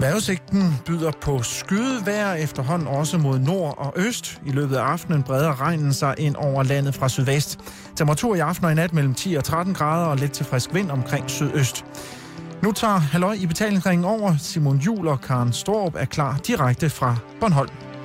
Vejrudsigten byder på skydevær efterhånden også mod nord og øst. I løbet af aftenen breder regnen sig ind over landet fra sydvest. Temperatur i aften og i nat mellem 10 og 13 grader og lidt til frisk vind omkring sydøst. Nu tager Halløj i betalingsringen over. Simon Jul og Karen Storup er klar direkte fra Bornholm.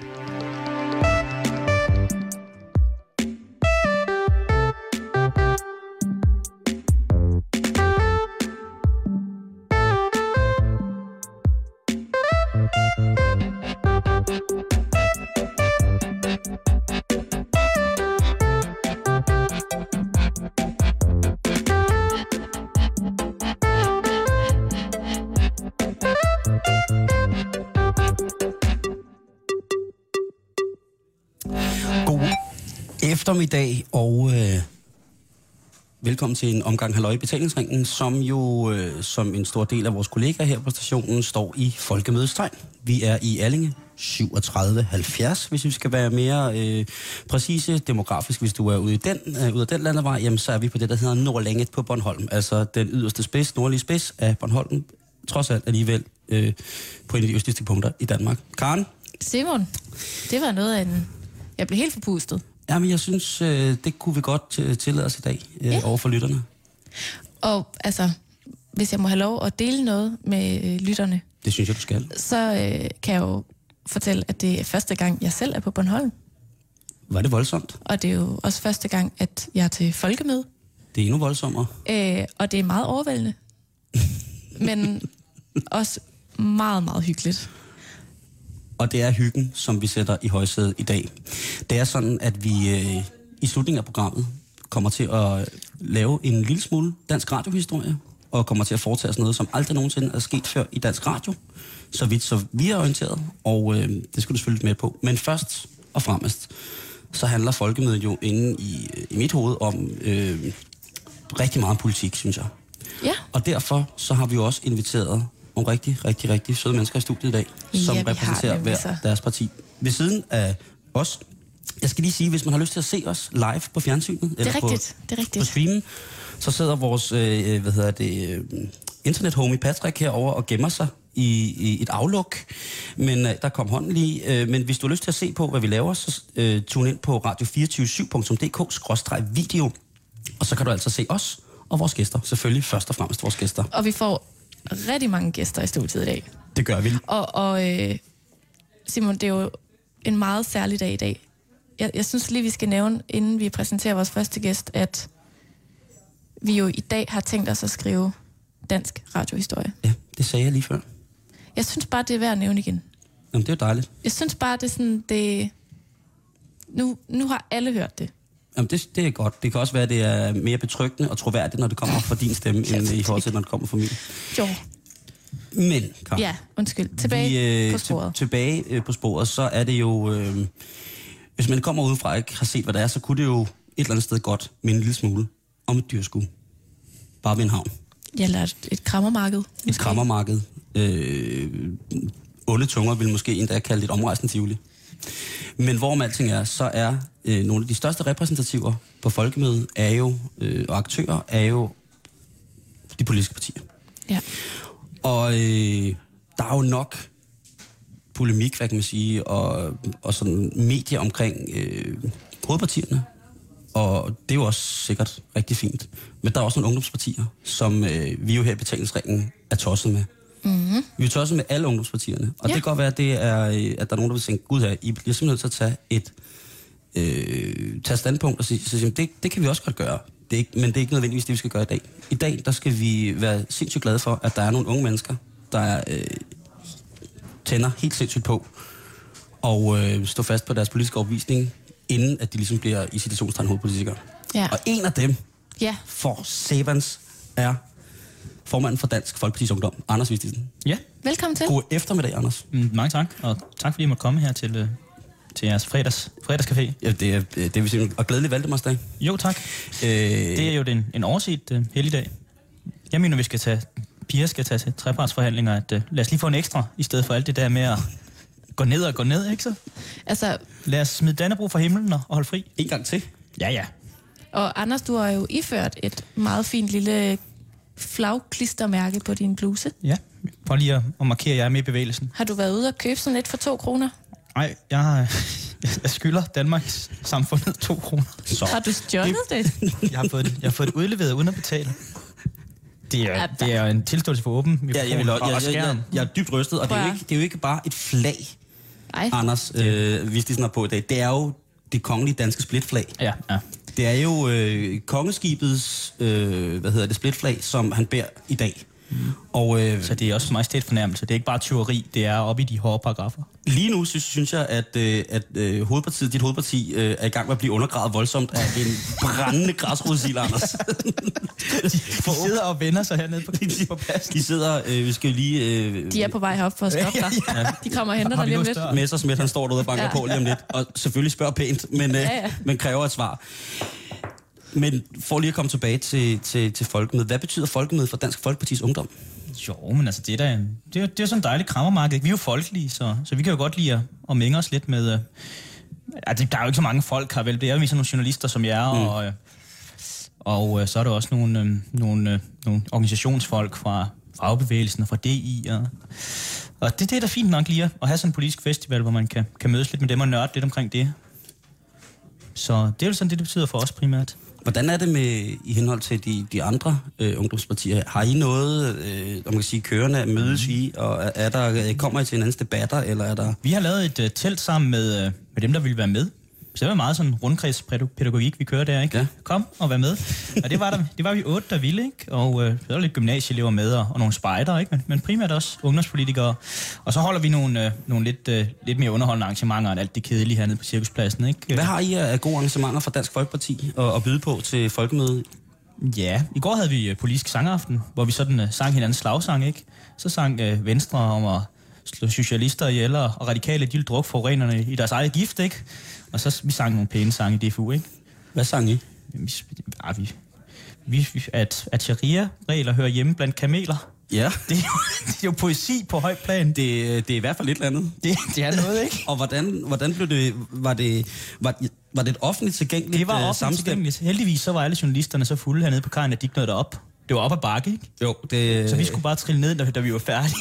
I dag og øh, velkommen til en omgang Halløj i betalingsringen, som jo øh, som en stor del af vores kollegaer her på stationen står i folkemødestegn. Vi er i Allinge 3770, hvis vi skal være mere øh, præcise demografisk. Hvis du er ude, i den, øh, ude af den landevej, jamen, så er vi på det, der hedder Nordlænget på Bornholm. Altså den yderste spids, nordlige spids af Bornholm. Trods alt alligevel øh, på en af de østligste punkter i Danmark. Karen? Simon, det var noget af en... Jeg blev helt forpustet. Jamen, jeg synes, øh, det kunne vi godt øh, tillade os i dag øh, ja. over for lytterne. Og altså, hvis jeg må have lov at dele noget med øh, lytterne, Det synes jeg, du skal. så øh, kan jeg jo fortælle, at det er første gang, jeg selv er på Bornholm. Var det voldsomt? Og det er jo også første gang, at jeg er til folkemøde. Det er endnu voldsommere. Øh, og det er meget overvældende. Men også meget, meget hyggeligt. Og det er hyggen, som vi sætter i højsædet i dag. Det er sådan, at vi øh, i slutningen af programmet kommer til at lave en lille smule dansk radiohistorie, og kommer til at foretage os noget, som aldrig nogensinde er sket før i dansk radio, så vidt så vi er orienteret, og øh, det skal du selvfølgelig med på. Men først og fremmest, så handler folkemødet jo inde i, i mit hoved om øh, rigtig meget politik, synes jeg. Ja. Og derfor så har vi jo også inviteret nogle rigtig, rigtig, rigtig søde mennesker i studiet i dag, som repræsenterer hver så. deres parti. Ved siden af os, jeg skal lige sige, hvis man har lyst til at se os live på fjernsynet, Det er eller rigtigt, på, det er på rigtigt. streamen, så sidder vores, øh, hvad hedder det, øh, internet-homie Patrick herover og gemmer sig i, i et afluk. Men øh, der kom hånden lige. Øh, men hvis du har lyst til at se på, hvad vi laver, så øh, tune ind på radio247.dk-video. Og så kan du altså se os og vores gæster. Selvfølgelig først og fremmest vores gæster. Og vi får rigtig mange gæster i studiet i dag. Det gør vi. Og, og øh, Simon, det er jo en meget særlig dag i dag. Jeg, jeg synes lige, vi skal nævne, inden vi præsenterer vores første gæst, at vi jo i dag har tænkt os at skrive dansk radiohistorie. Ja, det sagde jeg lige før. Jeg synes bare, det er værd at nævne igen. Jamen, det er jo dejligt. Jeg synes bare, det er sådan, det... Nu, nu har alle hørt det. Jamen, det, det er godt. Det kan også være, at det er mere betryggende og troværdigt, når det kommer fra din stemme, end i forhold til, når det kommer fra min. Jo, Men, Karen, ja, undskyld. Tilbage vi, øh, på sporet. Til, tilbage øh, på sporet, så er det jo... Øh, hvis man kommer udefra og ikke har set, hvad det er, så kunne det jo et eller andet sted godt minde en lille smule om et dyrskue. Bare ved en havn. Jeg lærte et krammermarked. Et måske. krammermarked. Øh, onde tunger vil måske endda kalde det et omrejsende tivoli. Men hvorom alting er, så er øh, nogle af de største repræsentativer på folkemødet er jo, øh, og aktører er jo de politiske partier. Ja. Og øh, der er jo nok polemik, hvad kan man sige, og, og sådan medier omkring øh, hovedpartierne. Og det er jo også sikkert rigtig fint. Men der er også nogle ungdomspartier, som øh, vi jo her i betalingsringen er tosset med. Mm-hmm. Vi er tosset med alle ungdomspartierne. Og Ja. det kan godt være, at, det er, øh, at der er nogen, der vil tænke, gud her, I bliver simpelthen nødt til at tage et øh, tage standpunkt og sige, sige det, det kan vi også godt gøre. Det er ikke, men det er ikke nødvendigvis det, vi skal gøre i dag. I dag, der skal vi være sindssygt glade for, at der er nogle unge mennesker, der øh, tænder helt sindssygt på og øh, stå fast på deres politiske overbevisning, inden at de ligesom bliver i situationstegn hovedpolitikere. Ja. Og en af dem, Ja, for Sevens, er formanden for Dansk Folkeparti's Ungdom, Anders Vistisen. Ja, velkommen til. God eftermiddag, Anders. mm, mange tak, og tak fordi jeg måtte komme her til, øh, til jeres fredags, fredagscafé. Ja, det er, det er simpelthen, og glædelig Valdemarsdag. Jo, tak. Øh, Det er jo en, en overset uh, helligdag. Jeg mener, vi skal tage, piger skal tage til trepartsforhandlinger, at uh, lad os lige få en ekstra, i stedet for alt det der med at gå ned og gå ned, ikke så? Altså, Lad os smide Dannebro fra himlen og, og holde fri. En gang til. Ja, ja. og Anders, du har jo iført et meget fint lille flagklistermærke på din bluse. Ja, for lige at, at markere, at jeg er med i bevægelsen. Har du været ude og købe sådan et for to kroner? Nej, jeg, jeg skylder Danmarks samfundet to kroner. Så. Har du stjålet det? Jeg har fået det, jeg har fået det udleveret uden at betale. Det er, det er en tilståelse for åben Ja, jeg, vil, jeg, og, jeg, jeg, jeg, er dybt rystet, og det er, jo ikke, det er jo ikke bare et flag, Nej. Anders øh, Vistisen har på i dag. Det er jo det kongelige danske splitflag. Ja, ja. Det er jo øh, kongeskibets øh, hvad hedder det, splitflag, som han bærer i dag. Mm. Og øh, Så det er også majestætfornærmelse. Det er ikke bare tyveri, det er oppe i de hårde paragrafer. lige nu synes, synes jeg, at, øh, at øh, hovedpartiet, dit hovedparti øh, er i gang med at blive undergravet voldsomt af en brændende græsrodsild, Anders. De sidder og vender sig hernede på, på pladsen. De sidder, øh, vi skal lige... Øh, De er på vej herop for at stoppe dig. De kommer og henter dig lige om lidt. Messersmith, han står derude og banker ja. Ja. på lige om lidt, og selvfølgelig spørger pænt, men, øh, Ja, ja. men kræver et svar. Men for lige at komme tilbage til, til, til folkemødet. Hvad betyder folkemødet for Dansk Folkepartis Ungdom? Jo, men altså, det er en, det er, det er sådan en dejlig krammermarked. Vi er jo folkelige, så, så vi kan jo godt lide at, at mænge os lidt med... Øh, altså, der er jo ikke så mange folk her, vel? Det er jo sådan nogle journalister, som jeg er, mm. og, øh, og øh, så er der også nogle, øh, nogle, øh, nogle organisationsfolk fra fagbevægelsen og fra DI. Og, og det, det er da fint nok lige at at have sådan en politisk festival, hvor man kan, kan mødes lidt med dem og nørde lidt omkring det. Så det er jo sådan det, det betyder for os primært. Hvordan er det med i henhold til de, de andre øh, ungdomspartier? Har I noget, øh, om man kan sige, kørende mødes i, og er, er der, øh, kommer I til en anden debatter, eller er der... Vi har lavet et øh, telt sammen med, øh, med dem, der ville være med. Så det var meget sådan rundkredspædagogik, vi kører der, ikke? Ja. Kom og vær med. Og det var, der, det var vi otte, der ville, ikke? Og uh, der var lidt gymnasieelever med, og, og nogle spejder, ikke? Men, men primært også ungdomspolitikere. Og så holder vi nogle, uh, nogle lidt, uh, lidt mere underholdende arrangementer end alt det kedelige hernede på cirkuspladsen, ikke? Hvad har I af gode arrangementer fra Dansk Folkeparti at, at byde på til folkemødet? Ja, i går havde vi øh, politisk sangaften, hvor vi sådan uh, sang hinandens slagsang, ikke? Så sang uh, Venstre om at slå socialister ihjel, og radikale, de ville drukke forurenerne i deres eget gift, ikke? Og så vi sang nogle pæne sange i DFU, ikke? Hvad sang I? Vi, ja, vi, vi, vi- at, at sharia-regler hører hjemme blandt kameler. Ja, Det er, jo, det er jo poesi på højt plan. Det, det, er i hvert fald lidt andet. det, det er noget, ikke? Og hvordan, hvordan blev det... Var det, var, var det et offentligt tilgængeligt Det var øh, offentligt sammenstemt? tilgængeligt. Heldigvis så var alle journalisterne så fulde hernede på kajen, at de ikke nåede derop. Det var op ad bakke, ikke? Jo, det... Så vi skulle bare trille ned, da, da vi var færdige.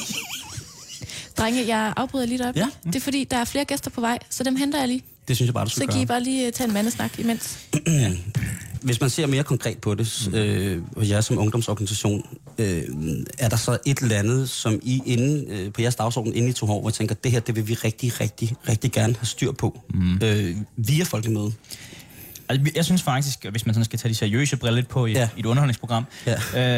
Drenge, jeg afbryder lige op. Ja. Det er fordi, der er flere gæster på vej, så dem henter jeg lige. Det synes jeg bare, du Så skal kan I gøre. bare lige øh, tage en mandesnak imens. Hvis man ser mere konkret på det, øh, hos jer som ungdomsorganisation, øh, er der så et eller andet, som I inde, øh, på jeres dagsorden inde i to år, hvor I tænker, det her, det vil vi rigtig, rigtig, rigtig gerne have styr på mm. øh, via folkemødet? Altså, jeg synes faktisk, hvis man sådan skal tage de seriøse briller lidt på i, Ja. i et underholdningsprogram, Ja.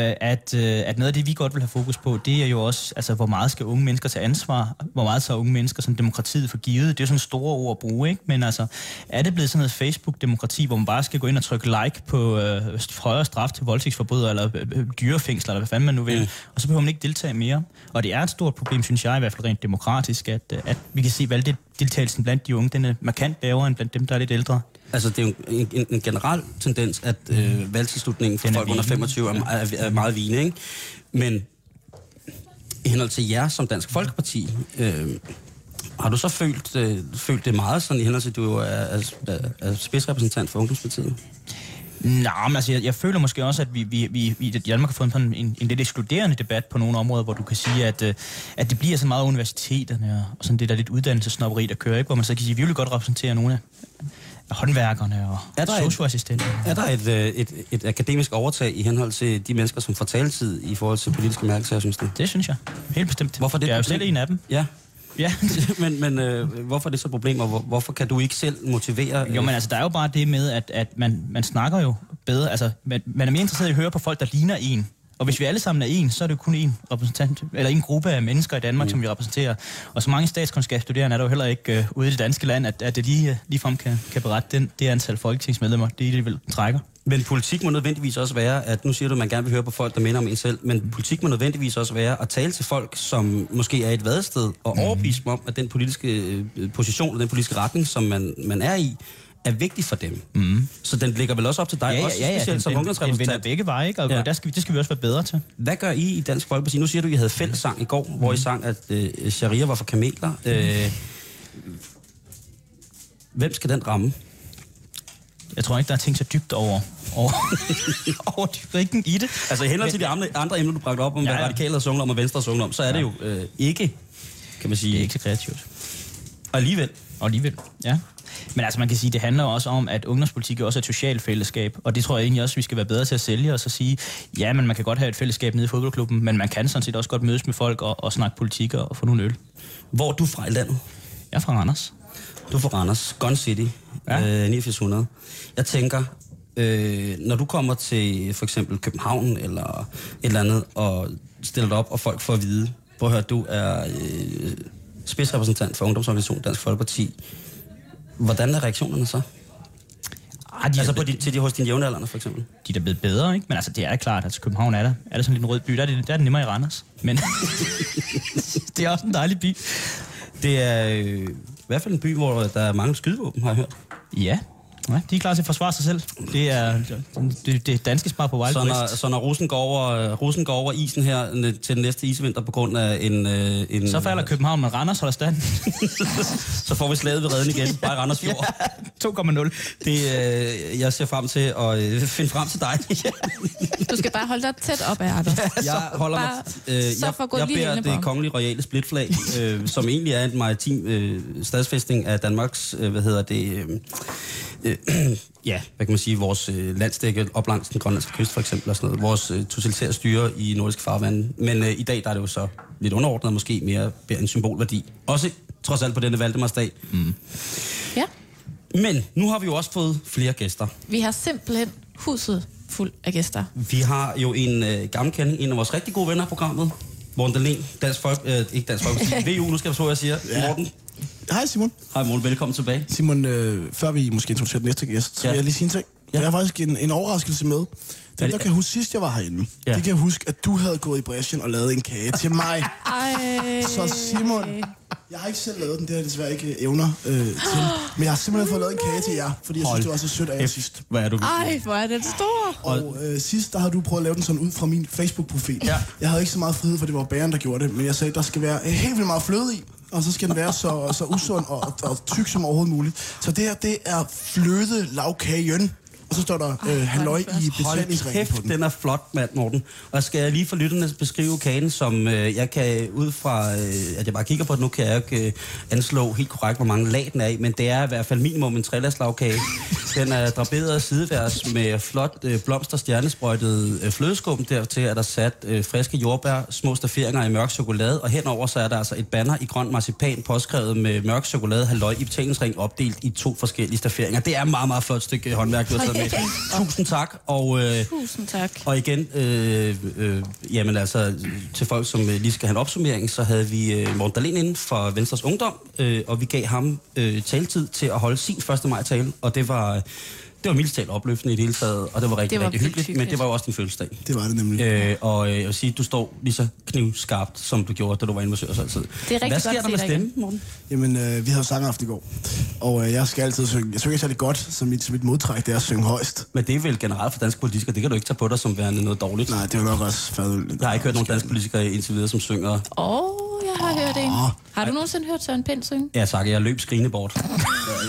øh, at, øh, at noget af det, vi godt vil have fokus på, det er jo også, altså, hvor meget skal unge mennesker tage ansvar? Hvor meget tager unge mennesker sådan demokratiet for givet? Det er jo sådan store ord at bruge, ikke? Men altså, er det blevet sådan noget Facebook-demokrati, hvor man bare skal gå ind og trykke like på øh, højere straf til voldtægtsforbrydere, eller øh, øh, dyrefængsler, eller hvad fanden man nu vil, mm. og så behøver man ikke deltage mere. Og det er et stort problem, synes jeg i hvert fald rent demokratisk, at, øh, at vi kan se, at valgdeltagelsen blandt de unge, den er markant lavere end blandt dem, der er lidt ældre. Altså, det er jo en, en, en generel tendens, at øh, valgtilslutningen for folk under vigende. 25 er, er, er meget vigende, ikke? Men i henhold til jer som Dansk Folkeparti, øh, har du så følt, øh, følt det meget sådan i henhold til, at du er, er, er, spidsrepræsentant for Ungdomspartiet? Nej, men altså, jeg, jeg føler måske også, at vi, vi, vi, vi i Danmark har fået en, sådan en, en lidt ekskluderende debat på nogle områder, hvor du kan sige, at, øh, at det bliver så meget universiteterne og, og sådan det der lidt uddannelsesnopperi, der kører, ikke? hvor man så kan sige, at vi vil godt repræsentere nogle af håndværkerne og Er der et- socioassistenterne. Er der et, øh, et, et akademisk overtag i henhold til de mennesker, som får taletid i forhold til politiske mærkesager, synes du? Det synes jeg. Helt bestemt. Hvorfor det Jeg er jo selv en af dem. Ja, Ja. men, men øh, hvorfor er det så et problem, og hvor, hvorfor kan du ikke selv motivere? øh, Jo, men altså, der er jo bare det med, at, at man, man snakker jo bedre. Altså, man, man er mere interesseret i at høre på folk, der ligner en. Og hvis vi alle sammen er en, så er det jo kun en repræsentant, eller en gruppe af mennesker i Danmark, mm. som vi repræsenterer. Og så mange statskundskabsstuderende er der jo heller ikke øh, ude i det danske land, at, at det lige, øh, ligefrem kan, kan berette den, det antal folketingsmedlemmer, det alligevel trækker. Men politik må nødvendigvis også være, at nu siger du, at man gerne vil høre på folk, der minder om en selv, men politik må nødvendigvis også være at tale til folk, som måske er et vadested, og overbevise dem om, at den politiske øh, position og den politiske retning, som man, man er i, er vigtig for dem. Mm. Så den ligger vel også op til dig, også specielt den, som den, den ungdomsrepræsentant. begge veje, ikke? Og Ja. ja. der skal vi, det skal vi også være bedre til. Hvad gør I i Dansk Folkeparti? Nu siger du, at I havde fællessang i går, mm. hvor I sang, at øh, sharia var for kameler. Øh, hvem skal den ramme? Jeg tror ikke, der er tænkt så dybt over, over, over dynamikken i det. Altså i henhold til de andre, andre emner, du bragte op om, ja, Ja, ja. hvad ja. radikale sunget om og venstre sunget om, så er det jo øh, ikke, kan man sige, Det er ikke så kreativt. Og alligevel. Og alligevel, ja. Men altså man kan sige, det handler også om, at ungdomspolitik er også et socialt fællesskab, og det tror jeg egentlig også, vi skal være bedre til at sælge og så sige, ja, men man kan godt have et fællesskab nede i fodboldklubben, men man kan sådan set også godt mødes med folk og, og snakke politik og, og få nogle øl. Hvor er du fra i landet? Jeg er fra Randers. Du er fra Randers, Gun City, ja. øh, 8900. Jeg tænker, øh, når du kommer til for eksempel København eller et eller andet, og stiller dig op, og folk får at vide, hvor hør, du er øh, spidsrepræsentant for Ungdomsorganisationen Dansk Folkeparti. Hvordan er reaktionerne så? Ah, de, Altså på de, til de hos dine jævnaldrende, for eksempel? de er da blevet bedre, ikke? Men altså, det er klart, at København er der. Er det sådan en rød by? Der er det, der er det nemmere i Randers. Men det er også en dejlig by. Det er øh, i hvert fald en by, hvor der er mange skydevåben, har jeg hørt. Ja, ja de er klar til at forsvare sig selv. Det er det, det er danske spar på Wild Så når, West. så når russen, går over, øh, russen går over isen her til den næste isvinter på grund af en... Øh, en Så falder København, men Randers holder stand. så får vi slaget ved redden igen, bare Randers Fjord. 2,0. Det, øh, jeg ser frem til at øh, finde frem til dig. Du skal bare holde dig tæt op af Anders. jeg holder mig... bare- Øh, så jeg, jeg lige bærer det kongelige royale splitflag, øh, som egentlig er en maritim øh, stadsfæstning af Danmarks, øh, hvad hedder det... Øh, øh, ja, hvad kan man sige, vores øh, landstække op langs den grønlandske kyst for eksempel, og sådan noget. vores øh, totalitære styre i nordiske farvande. Men øh, i dag der er det jo så lidt underordnet, måske mere en symbolværdi. Også trods alt på denne Valdemarsdag. Mm. Ja, Men nu har vi jo også fået flere gæster. vi har simpelthen huset fuld af gæster. Vi har jo en øh, gammel kending, en af vores rigtig gode venner af programmet. Morten Dahlin, Dansk Folk, øh, ikke Dansk Folkeparti, VU, nu skal jeg forstå, hvad jeg siger. Ja. Morten, Hej Simon. hej Morten, velkommen tilbage. Simon, øh, før vi måske introducerer den næste gæst, så Ja. vil jeg lige sige en ting. Ja. Jeg har faktisk en, en overraskelse med. Den, der kan huske sidst, jeg var herinde, Ja. det kan jeg huske, at du havde gået i bræschen og lavet en kage til mig. Ej. Så Simon, jeg har ikke selv lavet den, det har jeg desværre ikke evner øh, til. Men jeg har simpelthen fået lavet en kage til jer, fordi jeg synes, det var så sødt af jer sidst. Hvad er du? Ej, hvor er den stor. Og øh, sidst, der havde du prøvet at lave den sådan ud fra min Facebook-profil. Ja. Jeg havde ikke så meget frihed, for det var bæren, der gjorde det. Men jeg sagde, der skal være øh, helt vildt meget fløde i. Og så skal den være så, så usund og, og, og tyk som overhovedet muligt. Så det her, det er fløde lavkagen. Og så står der øh, halløj i Hold betalingsringen på kæft, den. den er flot, mand, Morten. Og skal jeg lige for lytterne beskrive kagen, som øh, jeg kan ud fra, øh, at jeg bare kigger på det nu, kan jeg ikke øh, anslå helt korrekt, hvor mange lag den er i, men det er i hvert fald minimum en trelagslagkage. Den er draperet sideværs med flot øh, blomster stjernesprøjtet øh, flødeskum. Dertil er der sat øh, friske jordbær, små stafferinger i mørk chokolade, og henover så er der altså et banner i grøn marcipan påskrevet med mørk chokolade, halløj i betalingsring opdelt i to forskellige stafferinger. Det er et meget, meget flot stykke håndværk, du har taget med. Tusind tak, og... Øh, Tusind tak. og igen, øh, øh, jamen altså, til folk, som øh, lige skal have en opsummering, så havde vi øh, Morten Dahlin inden for Venstres Ungdom, øh, og vi gav ham øh, taletid til at holde sin 1. maj tale, og det var, det var mildest talt opløftende i det hele taget, og det var rigtig, Det var rigtig hyggeligt, men det var jo også din fødselsdag. Det var det nemlig. Øh, og øh, jeg vil sige, du står lige så knivskarpt, som du gjorde, da du var inde med Sørs altid. Det er rigtig Hvad sker godt der at med stemmen, Morten? Jamen, øh, vi havde sangaften i går. Og øh, jeg skal altid synge. Jeg synger ikke særlig godt, så mit, mit modtræk det er at synge højst. Men det er vel generelt for danske politikere, det kan du ikke tage på dig som værende noget dårligt. Nej, det var nok også fadøl. Jeg har ikke hørt nogen danske politikere indtil videre, som synger Åh, oh, jeg har hørt en. Har du nogensinde hørt Søren Pind synge? Ja tak, jeg løb skrigende bort.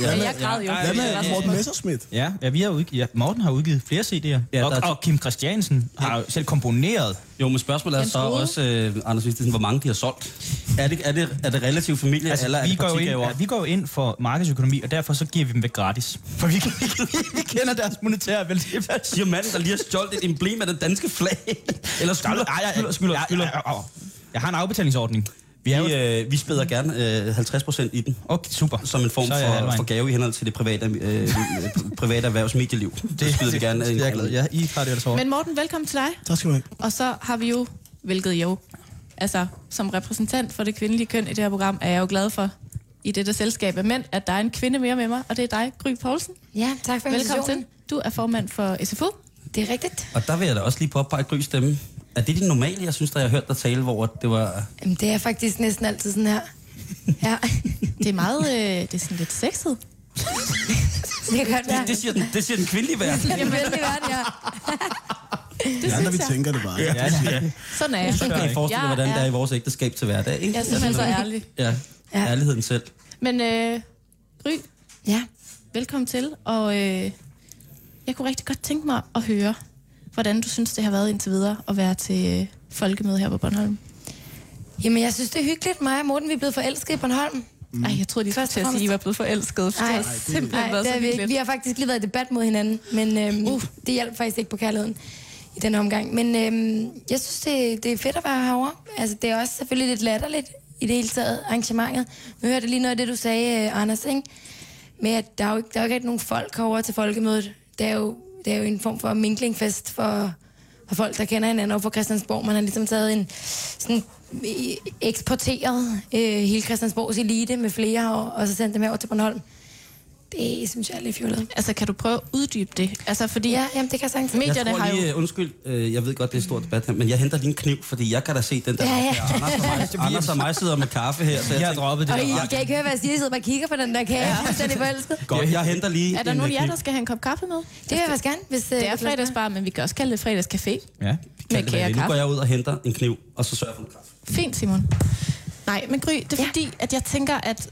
Ja, jeg græd jo. Hvad med Morten så- Messerschmidt? Ja, ja, vi har udgivet, ja, Morten har udgivet flere CD'er. Ja, Ja, og, er- og Kim Christiansen har jo selv komponeret. Jo, men spørgsmålet er så også, øh, Anders Vistesen, hvor mange de har solgt. Er det, er det, er det relativt familie, Altså, eller er vi, det går jo ind, ja, vi går jo ind for markedsøkonomi, og derfor så giver vi dem væk gratis. For vi, vi, vi kender deres monetære værdi. Siger manden, der lige har stjålet et emblem af det danske flag? Eller skylder, skylder, skylder, skylder. Ja, ja, ja, Jeg har en afbetalingsordning. Vi er jo... Vi, øh, vi spæder gerne øh, 50% i den, Okay, super. som en form er for, for gave i henhold til det private, øh, øh, private erhvervsmedieliv. Det, det skyder vi gerne. Det er jeg glad. Ja, I har det over. Men Morten, velkommen til dig. Tak skal du have. Og så har vi jo, hvilket jo, altså som repræsentant for det kvindelige køn i det her program, er jeg jo glad for i dette selskab af mænd, at der er en kvinde mere med mig, og det er dig, Gry Poulsen. Ja, tak for Velkommen invitationen. til. Du er formand for SFU. Det er rigtigt. Og der vil jeg da også lige påpege Grys stemme. Er det det normale, jeg synes, der jeg har hørt dig tale, hvor det var... Jamen, det er faktisk næsten altid sådan her. Ja, Det er meget, øh, det er sådan lidt sexet. det kan godt være. Det, det, siger, den, det siger den kvindelige verden. Jeg vil vældig gerne, ja. Det Ja, når vi tænker det bare. Ja, ja. Sådan er jeg. Så kan I forestille jer, hvordan det er i vores ægteskab til hverdag, ikke? Jeg er simpelthen så ærlig. Ja, Ja. ærligheden selv. Men øh, Gry, Ja, velkommen til. Og øh, jeg kunne rigtig godt tænke mig at høre, hvordan du synes, det har været indtil videre at være til øh, folkemøde her på Bornholm. Jamen, jeg synes, det er hyggeligt. Mig og Morten, vi er blevet forelsket i Bornholm. Mm. Ej, jeg troede, de skulle til at sige, at I var blevet forelsket. Nej, det har simpelthen været det så vi, vi har faktisk lige været i debat mod hinanden, men øhm, uh. det hjalp faktisk ikke på kærligheden i den omgang. Men øhm, jeg synes, det, det er fedt at være herovre. Altså, det er også selvfølgelig lidt latterligt i det hele taget, arrangementet. Nu hørte lige noget af det, du sagde, øh, Anders, ikke? Med at der er jo ikke, der er jo ikke nogen folk herovre til folkemødet. Det er jo, det er jo en form for minklingfest for, for folk, der kender hinanden over på Christiansborg. Man har ligesom taget en sådan eksporteret øh, hele Christiansborgs elite med flere, og, og så sendt dem herover til Bornholm. Det synes jeg er lidt fjollet. Altså, kan du prøve at uddybe det? Altså, fordi Ja, jamen, det kan jeg sagtens. Jeg medierne tror har jo... lige, øh, undskyld, øh, jeg ved godt, det er et stort debat her, men jeg henter lige en kniv, fordi jeg kan da se den der. Ja, ja. Anders, og mig, Anders og mig sidder med kaffe her, så jeg Jeg har droppet det Og I, kan ikke høre, hvad jeg siger. Jeg sidder bare og kigger på den der kage. Jeg er fuldstændig forelsket. godt, jeg henter lige Er der en nogen af øh, jer, kniv. der skal have en kop kaffe med? Det vil jeg faktisk gerne, hvis... Det er fredagsbar, men vi kan også kalde det fredagscafé Ja. med kage. Nu går jeg ud og henter en kniv, og så sørger jeg for noget kaffe. Fint, Simon. Nej, men Gry, det er Ja. fordi, at jeg tænker, at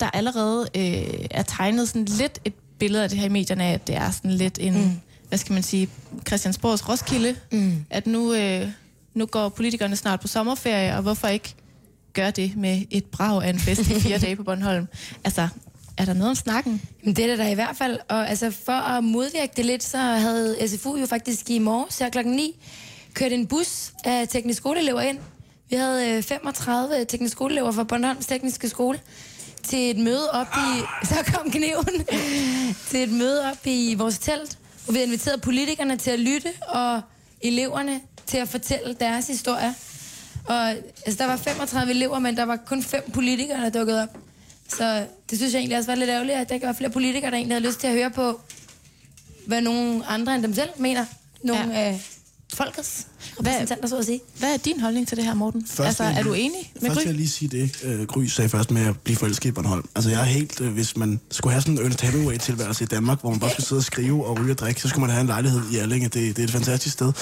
der allerede øh, er tegnet sådan lidt et billede af det her i medierne, at det er sådan lidt en, mm. hvad skal man sige, Christiansborgs Roskilde. Mm. At nu, øh, nu går politikerne snart på sommerferie, og hvorfor ikke gøre det med et brag af en fest i fire dage på Bornholm? Altså, er der noget om snakken? Men det er der i hvert fald. Og altså, for at modvirke det lidt, så havde SFU jo faktisk i morges her klokken 9 kørt en bus af tekniske skoleelever ind. Vi havde øh, 35 tekniske skoleelever fra Bornholms Tekniske Skole til et møde op i... Så kom kniven. til et møde op i vores telt, hvor vi havde inviteret politikerne til at lytte, og eleverne til at fortælle deres historie. Og altså, der var 35 elever, men der var kun fem politikere, der dukkede op. Så det synes jeg egentlig også var lidt ærgerligt, at der ikke var flere politikere, der egentlig havde lyst til at høre på, hvad nogen andre end dem selv mener. Nogle Ja. af folkets repræsentanter, så at sige. Hvad er din holdning til det her, Morten? Først altså, er du enig med Først vil Gry? jeg lige sige det, øh, Gry sagde først med at blive forelsket i Bornholm. Altså jeg er helt, øh, hvis man skulle have sådan en Ernest Hemingway-tilværelse i Danmark, hvor man bare skulle sidde og skrive og ryge og drikke, så skulle man have en lejlighed i Allinge. Det, det er et fantastisk sted.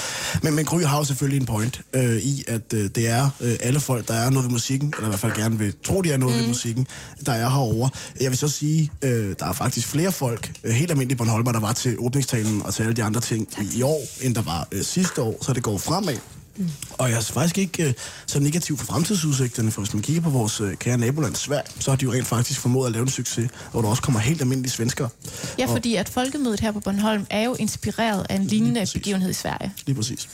Men, men Gry har jo selvfølgelig en point øh, i, at øh, det er øh, alle folk, der er noget ved musikken, eller i hvert fald gerne vil tro, de er noget mm. ved musikken, der er herovre. Jeg vil så sige, øh, der er faktisk flere folk, øh, helt almindelige Bornholmer, der var til åbningstalen og til alle de andre ting i, i år, end der var øh, sidste år, så det går fremad. Mm. Og jeg er faktisk ikke øh, så negativ for fremtidsudsigterne, for hvis man kigger på vores øh, kære naboland Sverige, så har de jo rent faktisk formået at lave en succes, hvor der også kommer helt almindelige svenskere. Ja, Og- fordi at folkemødet her på Bornholm er jo inspireret af en lignende begivenhed i Sverige. Lige præcis.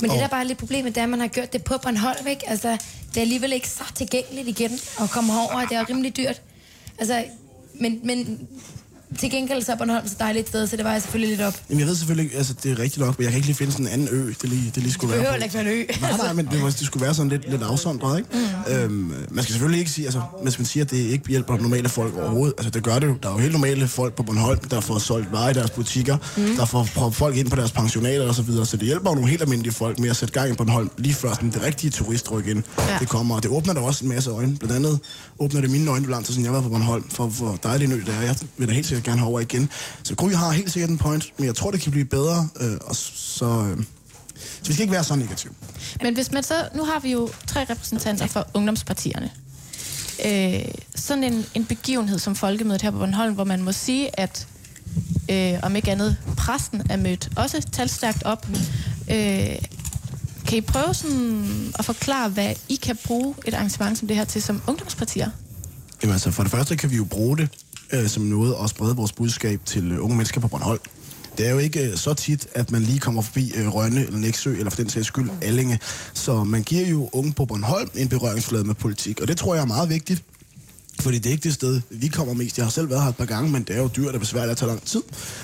Men det, der bare er lidt problemet, det er, at man har gjort det på Bornholm, ikke? Altså, det er alligevel ikke så tilgængeligt igen at komme herover. Det er jo rimelig dyrt. Altså, men, men til gengæld så er Bornholm så dejligt et sted, så det var jeg selvfølgelig lidt op. Jamen, jeg ved selvfølgelig altså det er rigtigt nok, men jeg kan ikke lige finde sådan en anden ø, det lige, det lige skulle Det være behøver på. ikke være en ø. Nej, nej, men det, må- det skulle være sådan lidt, lidt afsondret, ikke? Mm. Øhm, man skal selvfølgelig ikke sige, altså, hvis man siger, at det ikke hjælper normale folk overhovedet, altså det gør det jo. Der er jo helt normale folk på Bornholm, der får solgt varer i deres butikker, mm. der får proppet folk ind på deres pensionater og så videre, så det hjælper jo nogle helt almindelige folk med at sætte gang i Bornholm, lige før sådan, det rigtige turistryk ind, ja. det kommer. Og det åbner der også en masse øjne. Blandt andet åbner det mine øjne, hvor siden jeg var på Bornholm, for hvor dejlig en ø det er. Jeg vil da helt sikkert gerne herover igen. Så Gry har helt sikkert en point, men jeg tror, det kan blive bedre, øh, og så... Øh, så vi skal ikke være så negative. Men hvis man så, nu har vi jo tre repræsentanter for ungdomspartierne. Øh, sådan en, en begivenhed som folkemødet her på Bornholm, hvor man må sige, at øh, om ikke andet, præsten er mødt også talstærkt op. Øh, kan I prøve sådan at forklare, hvad I kan bruge et arrangement som det her til som ungdomspartier? Jamen altså, for det første kan vi jo bruge det øh, som noget at sprede vores budskab til øh, unge mennesker på Bornholm. Det er jo ikke øh, så tit, at man lige kommer forbi øh, Rønne eller Næksø, eller for den sags skyld Allinge. Så man giver jo unge på Bornholm en berøringsflade med politik, og det tror jeg er meget vigtigt. Fordi det er ikke det sted, vi kommer mest. Jeg har selv været her et par gange, men det er jo dyrt og besværligt at tage lang tid.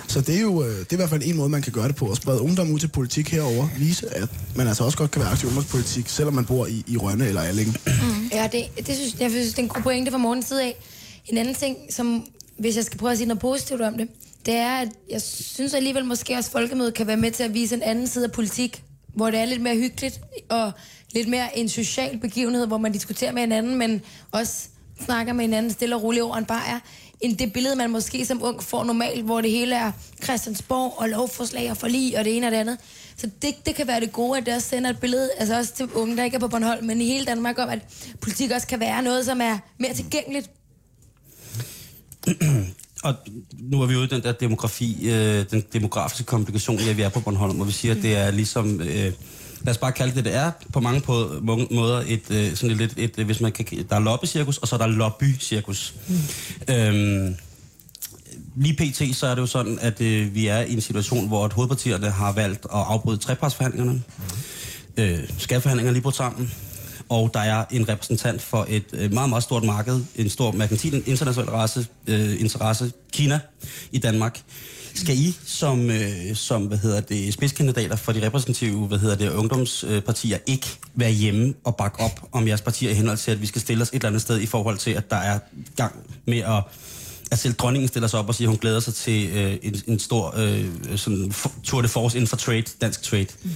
Så det er jo øh, det er i hvert fald en måde, man kan gøre det på. At sprede ungdom ud til politik herover. Vise, at man altså også godt kan være aktiv i ungdomspolitik, selvom man bor i, i Rønne eller Allinge. Mm. Ja, det, det synes, jeg synes, det er en god pointe fra morgens side af. En anden ting, som, hvis jeg skal prøve at sige noget positivt om det, det er, at jeg synes alligevel måske også, at folkemødet kan være med til at vise en anden side af politik, hvor det er lidt mere hyggeligt og lidt mere en social begivenhed, hvor man diskuterer med hinanden, men også snakker med hinanden stille og roligt over en bajer, end det billede, man måske som ung får normalt, hvor det hele er Christiansborg og lovforslag og forlig og det ene og det andet. Så det, det kan være det gode, at det også sender et billede, altså også til unge, der ikke er på Bornholm, men i hele Danmark om, at politik også kan være noget, som er mere tilgængeligt. Og nu er vi ude i den der demografi, øh, den demografiske komplikation, ja, vi er på Bornholm, og vi siger, at det er ligesom... Øh, lad os bare kalde det, det er på mange på, mange måder et, øh, sådan et, lidt, et, et, hvis man kan, der er lobbycirkus, og så er der lobbycirkus. Mm. Øhm, lige pt. så er det jo sådan, at øh, vi er i en situation, hvor hovedpartierne har valgt at afbryde trepartsforhandlingerne. Mm. Øh, skatteforhandlinger lige på sammen. Og der er en repræsentant for et øh, meget, meget stort marked, en stor merkantil international race, øh, interesse, Kina i Danmark. Skal I som, øh, som hvad hedder det, spidskandidater for de repræsentative hvad hedder det, ungdomspartier ikke være hjemme og bakke op om jeres partier i henhold til, at vi skal stille os et eller andet sted i forhold til, at der er gang med at at selv dronningen stiller sig op og siger, at hun glæder sig til øh, en, en stor øh, sådan, tour de force inden for trade, dansk trade. Mm.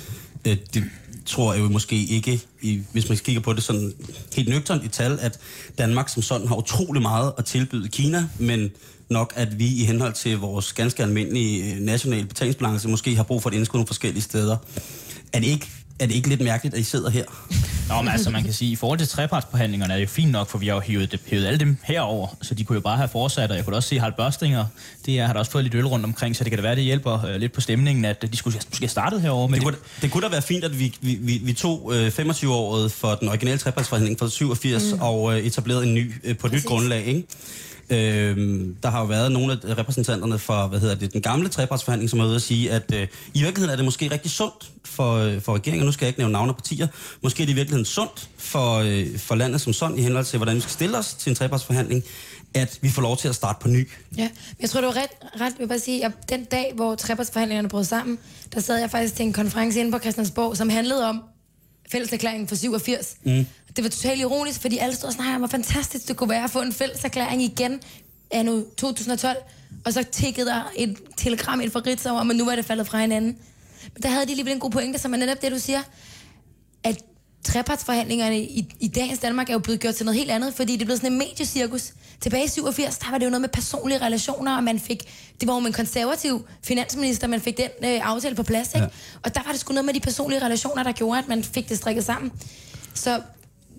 Øh, det tror jeg jo måske ikke, i, hvis man kigger på det sådan helt nøgternt i tal, at Danmark som sådan har utrolig meget at tilbyde Kina, men nok, at vi i henhold til vores ganske almindelige øh, nationale betalingsbalance måske har brug for et indskud nogle forskellige steder. Er det ikke er det ikke lidt mærkeligt, at I sidder her? Nå, men altså, man kan sige, i forhold til trepartsforhandlingerne er det jo fint nok, for vi har jo hævet, det, hævet alle dem herover, så de kunne jo bare have fortsat, og jeg kunne også se Harald Børstinger, det er, har der også fået lidt øl rundt omkring, så det kan da være, det hjælper øh, lidt på stemningen, at de skulle måske have startet herover. Men det, kunne, det kunne da være fint, at vi, vi, vi, vi tog øh, 25-året for den originale trepartsforhandling fra 87 mm. og øh, etablerede en ny øh, på et nyt grundlag, ikke? Øh, der har jo været nogle af repræsentanterne for hvad hedder det, den gamle trepartsforhandling, som har været at sige, at øh, i virkeligheden er det måske rigtig sundt for, øh, for regeringen, nu skal jeg ikke nævne navne partier, måske er det i virkeligheden sundt for, øh, for landet som sådan, i henhold til, hvordan vi skal stille os til en trepartsforhandling, at vi får lov til at starte på ny. Ja, men jeg tror, du var ret, ret vil bare sige, at den dag, hvor trepartsforhandlingerne brød sammen, der sad jeg faktisk til en konference inde på Christiansborg, som handlede om fælleserklæringen for 87. Mm. Det var totalt ironisk, fordi alle stod og snakkede om, hvor fantastisk det kunne være at få en fælleserklæring igen nu 2012. Og så tikkede der et telegram ind fra Ritzau om, at nu var det faldet fra hinanden. Men der havde de lige en god pointe, som er netop det, du siger, at trepartsforhandlingerne i, i dagens Danmark er jo blevet gjort til noget helt andet, fordi det blev sådan en mediecirkus. Tilbage i 87, der var det jo noget med personlige relationer, og man fik, det var jo med en konservativ finansminister, man fik den øh, aftale på plads, ikke? Ja. Og der var det sgu noget med de personlige relationer, der gjorde, at man fik det strikket sammen. Så,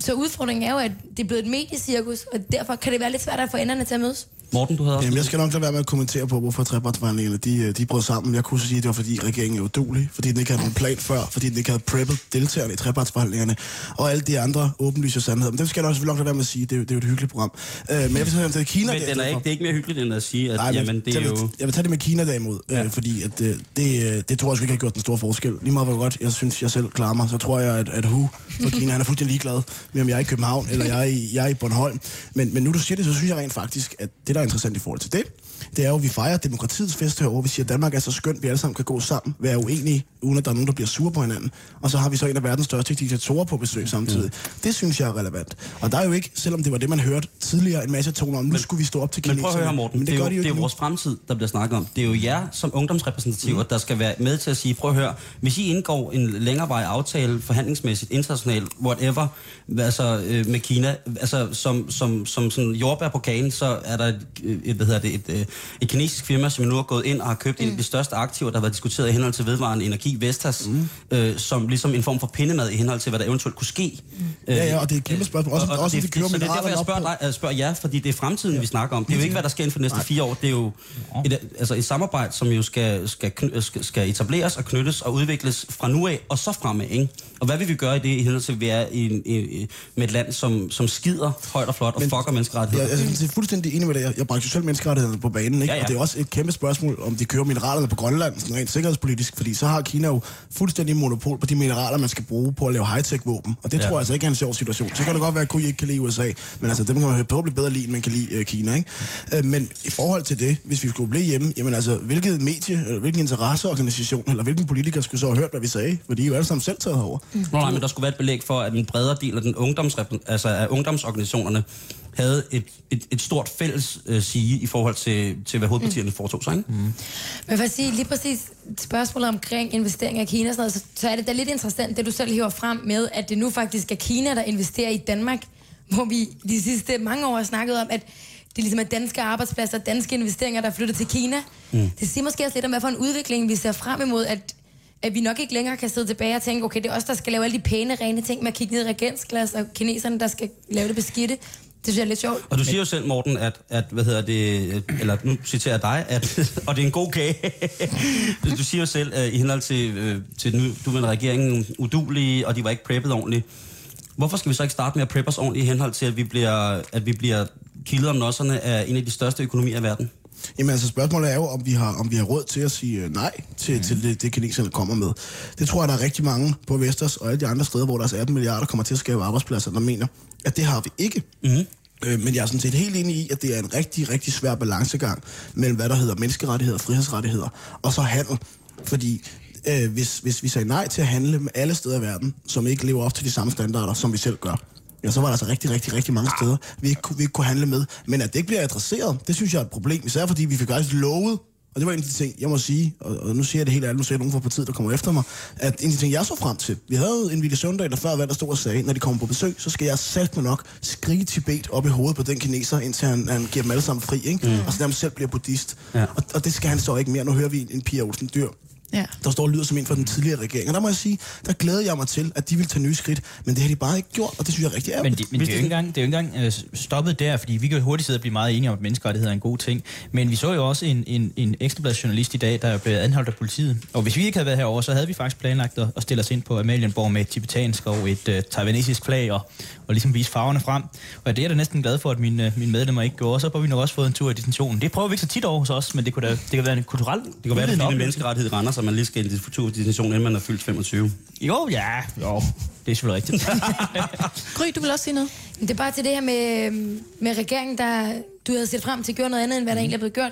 så udfordringen er jo, at det er blevet et mediecirkus, og derfor kan det være lidt svært at få enderne til at mødes. Morten, du havde også... Jamen, jeg skal nok lade være med at kommentere på, hvorfor trepartsforhandlingerne de, øh, de brød sammen. Jeg kunne sige, at det var, fordi regeringen er udulig, fordi den ikke havde nogen plan før, fordi den ikke havde preppet deltagerne i trepartsforhandlingerne, og alle de andre åbenlyse sandheder. Men det skal jeg også nok lade være med at sige, det er, det er jo et hyggeligt program. Uh, men jeg vil sige, at det er Kina... Men den er ikke, det er ikke mere hyggeligt, end at sige, at Nej, jamen, det er jo... Jeg vil tage det med Kina derimod, ja. øh, fordi at, det, det, det tror jeg ikke har gjort den store forskel. Lige meget hvor godt jeg synes, jeg selv klarer mig, så tror jeg, at, at Hu for Kina, han er fuldstændig ligeglad med, om jeg er i København, eller jeg er i, jeg er i Bornholm. Men, men nu du siger det, så synes jeg rent faktisk, at det, der er interessant i forhold til det, er jo, at vi fejrer demokratiets fest herovre. Vi siger, at Danmark er så skønt, vi alle sammen kan gå sammen, være uenige, uden at der er nogen, der bliver sure på hinanden. Og så har vi så en af verdens største diktatorer på besøg samtidig. Mm. Det synes jeg er relevant. Og der er jo ikke, selvom det var det, man hørte tidligere, en masse toner om, nu men, skulle vi stå op til kineserne. Men prøv at høre, Morten, men det, det, er jo, de jo det er vores fremtid, der bliver snakket om. Det er jo jer som ungdomsrepræsentativer, mm. der skal være med til at sige, prøv at høre, hvis I indgår en længerevarig aftale, forhandlingsmæssigt, internationalt, whatever, altså øh, med Kina, altså som, som, som sådan jordbær på kagen, så er der et, et hvad hedder det, et, et, et kinesisk firma, som nu har gået ind og har købt mm. en af de største aktiver, der har været diskuteret i henhold til vedvarende energi, Vestas, mm. øh, som ligesom en form for pindemad i henhold til, hvad der eventuelt kunne ske. Mm. Øh, ja, ja, og det er et kæmpe spørgsmål. Også, og, og også det, det, så det er derfor, jeg spørger, dig, spørger jer, fordi det er fremtiden, ja. vi snakker om. Det er jo ikke, hvad der sker inden for de næste Nej. fire år. Det er jo et, altså et samarbejde, som jo skal, skal, skal, skal etableres og knyttes og udvikles fra nu af og så fremad. Ikke? Og hvad vil vi gøre i det i henhold til, at vi er i, i, med et land, som, som skider højt og flot og Men, fucker menneskerettigheder? Ja, jeg, jeg er fuldstændig enig med det. Jeg, jeg bragte selv menneskerettighederne på banen. Ikke? Ja, ja. Og det er også et kæmpe spørgsmål, om de kører mineralerne på Grønland, sådan rent sikkerhedspolitisk, fordi så har Kina jo fuldstændig monopol på de mineraler, man skal bruge på at lave high-tech våben. Og det ja. tror jeg altså ikke er en sjov situation. Så kan det godt være, at I ikke kan lide USA, men altså, dem kan man forhåbentlig bedre lide, end man kan lide uh, Kina. Ikke? Uh, men i forhold til det, hvis vi skulle blive hjemme, jamen altså, hvilket medie, eller hvilken interesseorganisation, eller hvilken politiker skulle så have hørt, hvad vi sagde? For de er jo alle sammen selv taget herover. Mm. Nå, nej, men der skulle være et belæg for, at en bredere del af, den ungdoms, altså af ungdomsorganisationerne havde et, et, et stort fælles øh, sige i forhold til, til hvad hovedpartierne mm. foretog sig. Ikke? Mm. Men for at sige lige præcis spørgsmålet omkring investeringer i Kina, sådan noget, så, så er det da lidt interessant, det du selv hiver frem med, at det nu faktisk er Kina, der investerer i Danmark, hvor vi de sidste mange år har snakket om, at det er ligesom at danske arbejdspladser, danske investeringer, der er flyttet til Kina. Mm. Det siger måske også lidt om, hvad for en udvikling vi ser frem imod, at at vi nok ikke længere kan sidde tilbage og tænke, okay, det er os, der skal lave alle de pæne, rene ting med at kigge ned i regensglas, og kineserne, der skal lave det beskidte. Det synes jeg er lidt sjovt. Og du siger jo selv, Morten, at, at hvad hedder det, eller nu citerer jeg dig, at, og det er en god kage. du siger jo selv, at i henhold til, øh, til nu, du med regeringen udulige, og de var ikke preppet ordentligt. Hvorfor skal vi så ikke starte med at preppe os ordentligt i henhold til, at vi bliver, at vi bliver kildet om nosserne af en af de største økonomier i verden? Jamen altså spørgsmålet er jo, om vi har, om vi har råd til at sige øh, nej til, mm. til det, det kineserne kommer med. Det tror jeg, der er rigtig mange på Vestas og alle de andre steder, hvor der er 18 milliarder kommer til at skabe arbejdspladser, der mener, at det har vi ikke. Mm. Men jeg er sådan set helt enig i, at det er en rigtig, rigtig svær balancegang mellem, hvad der hedder menneskerettigheder frihedsrettigheder, og så handel. Fordi øh, hvis, hvis vi sagde nej til at handle med alle steder i verden, som ikke lever op til de samme standarder, som vi selv gør, ja, så var der altså rigtig, rigtig, rigtig mange steder, vi ikke, kunne- vi ikke kunne handle med. Men at det ikke bliver adresseret, det synes jeg er et problem. Især fordi vi fik faktisk lovet, og det var en af de ting, jeg må sige, og, og nu siger jeg det helt ærligt, nu ser jeg nogen fra partiet, der kommer efter mig, at en af de ting, jeg så frem til, vi havde en Ville Søndag, der før valg, der stod og sagde, når de kommer på besøg, så skal jeg sætte mig nok skrige Tibet op i hovedet på den kineser, indtil han, han giver dem alle sammen fri, ikke? Mm. og så nærmest selv bliver buddhist. Ja. Og, og, det skal han så ikke mere. Nu hører vi en, en Pia Olsen Dyr, Ja. der står og lyder som en fra den tidligere regering. Og der må jeg sige, der glæder jeg mig til, at de vil tage nye skridt, men det har de bare ikke gjort, og det synes jeg er rigtig Men, ærgerligt. det, men det, er jo ikke engang, det er jo ikke engang øh, stoppet der, fordi vi kan jo hurtigt sidde og blive meget enige om, at menneskerettigheder er en god ting. Men vi så jo også en, en, en ekstrabladsjournalist i dag, der blev anholdt af politiet. Og hvis vi ikke havde været herovre, så havde vi faktisk planlagt at, at stille os ind på Amalienborg med et tibetansk og et uh, taiwanesisk flag, og, og ligesom vise farverne frem. Og det er jeg da næsten glad for, at mine, mine medlemmer ikke gjorde. Så har vi nok også fået en tur i detentionen. Det prøver vi ikke så tit over hos os, men det kunne, da, det kan være en kulturel... Det kan være, at er menneskerettighed render, så man lige skal i en diskussion, inden man er fyldt 25. Jo, ja, jo. Det er selvfølgelig rigtigt. Gry, du vil også sige noget? Det er bare til det her med, med regeringen, der du havde set frem til at gøre noget andet, end hvad der egentlig er blevet gjort.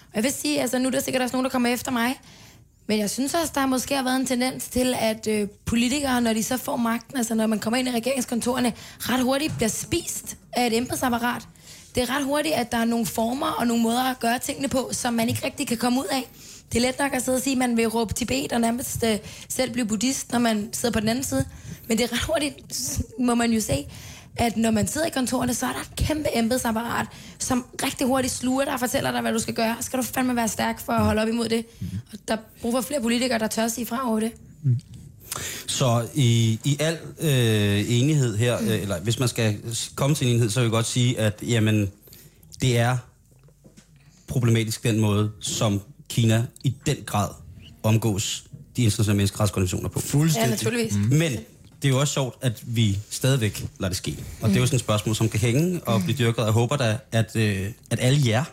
Og jeg vil sige, altså nu er der sikkert også nogen, der kommer efter mig. Men jeg synes også, der måske har været en tendens til, at øh, politikere, når de så får magten, altså når man kommer ind i regeringskontorerne, ret hurtigt bliver spist af et embedsapparat. Det er ret hurtigt, at der er nogle former og nogle måder at gøre tingene på, som man ikke rigtig kan komme ud af. Det er let nok at sidde og sige, at man vil råbe Tibet og nærmest øh, selv blive buddhist, når man sidder på den anden side. Men det er ret hurtigt, må man jo se, at når man sidder i kontorerne, så er der et kæmpe embedsapparat, som rigtig hurtigt sluger dig og fortæller dig, hvad du skal gøre. Skal du fandme være stærk for at holde op imod det. Og der er brug for flere politikere, der tør sige fra over det. Så i, i al øh, enighed her, øh, eller hvis man skal komme til en enighed, så vil jeg godt sige, at jamen, det er problematisk den måde, som Kina i den grad omgås de internationale menneskerettighedskonventioner på. Ja, Fuldstændig. naturligvis. Men det er jo også sjovt, at vi stadigvæk lader det ske. Og det er jo sådan et spørgsmål, som kan hænge og blive dyrket. Og jeg håber da, at, øh, at alle jer,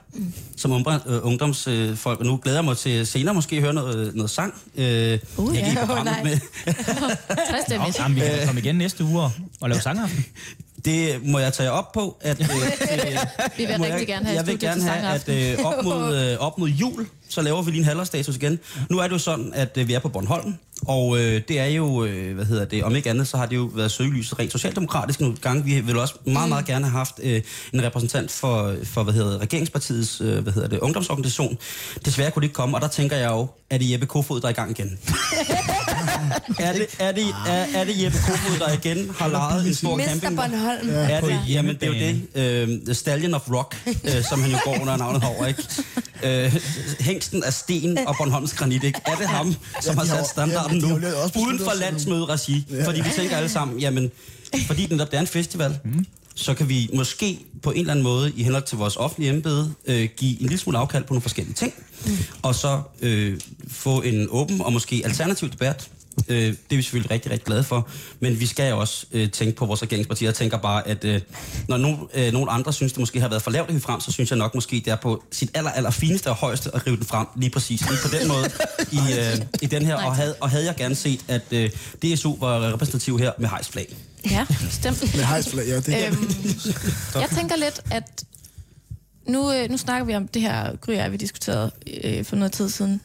som ungdom- øh, ungdomsfolk, og nu glæder jeg mig til senere måske at høre noget, noget sang. Øh, Uh, jeg ja. programmet nej. med. Nå, det jamen, vi kan komme igen næste uge og, og lave sangaften. Det må jeg tage op på. At, øh, til, Vi vil rigtig jeg, gerne have Jeg vil gerne have, at øh, op, mod, øh, op mod jul, så laver vi lige en halvårsstatus igen. Nu er det jo sådan, at øh, vi er på Bornholm, og øh, det er jo, øh, hvad hedder det, om ikke andet, så har det jo været søgelyset rent socialdemokratisk nogle gange. Vi vil også meget, meget gerne have haft øh, en repræsentant for, for hvad hedder det, regeringspartiets øh, hvad hedder det, ungdomsorganisation. Desværre kunne det ikke komme, og der tænker jeg jo, er det Jeppe Kofod, der er i gang igen? er, det, er, det, er, er det Jeppe Kofod, der igen har lejet en stor Mester camping? Bornholm. Er På det, jamen, det er jo det. Øh, Stallion of Rock, øh, som han jo går under navnet over, ikke? Øh, hængsten af sten og Bornholms granit, ikke? Er det ham, som Ja, har har- sat standarden ja, nu? Uden for landsmøde-regi. Fordi vi tænker alle sammen, jamen, fordi den der er en festival, så kan vi måske på en eller anden måde, i henhold til vores offentlige embede, øh, give en lille smule afkald på nogle forskellige ting, og så øh, få en åben og måske alternativ debat. Øh, det er vi selvfølgelig rigtig, rigtig glade for. Men vi skal jo også øh, tænke på vores regeringspartier. Jeg tænker bare, at øh, når nogen, øh, nogen andre synes, det måske har været for lavt at hive frem, så synes jeg nok måske, det er på sit aller, aller fineste og højeste at rive den frem lige præcis lige på den måde i, øh, i den her. Og havde, og havde jeg gerne set, at øh, DSU var repræsentativ her med hejsflag. Ja, stemt. Med hejsflag, ja. Det, Øhm, jeg tænker lidt, at nu, øh, nu snakker vi om det her Gry og jeg, vi diskuterede øh, for noget tid siden,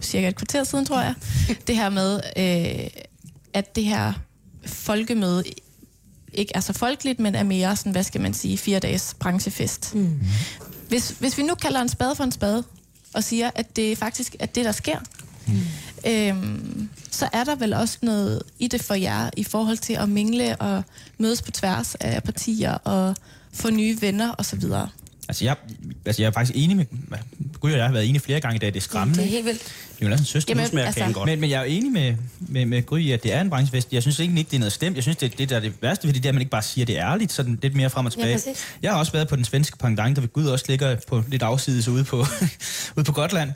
cirka et kvarter siden, tror jeg. Det her med, øh, at det her folkemøde ikke er så folkeligt, men er mere sådan, hvad skal man sige, fire dages branchefest. Mm. Hvis, hvis vi nu kalder en spade for en spade, og siger, at det faktisk er det, der sker, mm. øhm, så er der vel også noget i det for jer, i forhold til at mingle og mødes på tværs af partier og få nye venner osv. Altså jeg, altså jeg er faktisk enig med Gry og jeg har været enige flere gange i dag, det er skræmmende. Det er helt vildt. Det er jo næsten søster. Jamen, smager altså- godt. Men, men jeg er jo enig med, med, med Gry at det er en branchefest. Jeg synes egentlig ikke, det er noget stemt. Jeg synes, det, det der er det værste ved det, er, at man ikke bare siger det ærligt, sådan lidt mere frem og tilbage. præcis. jeg har også været på den svenske pendant, der ved Gud også ligger på lidt afsides ude på, ude på Gotland.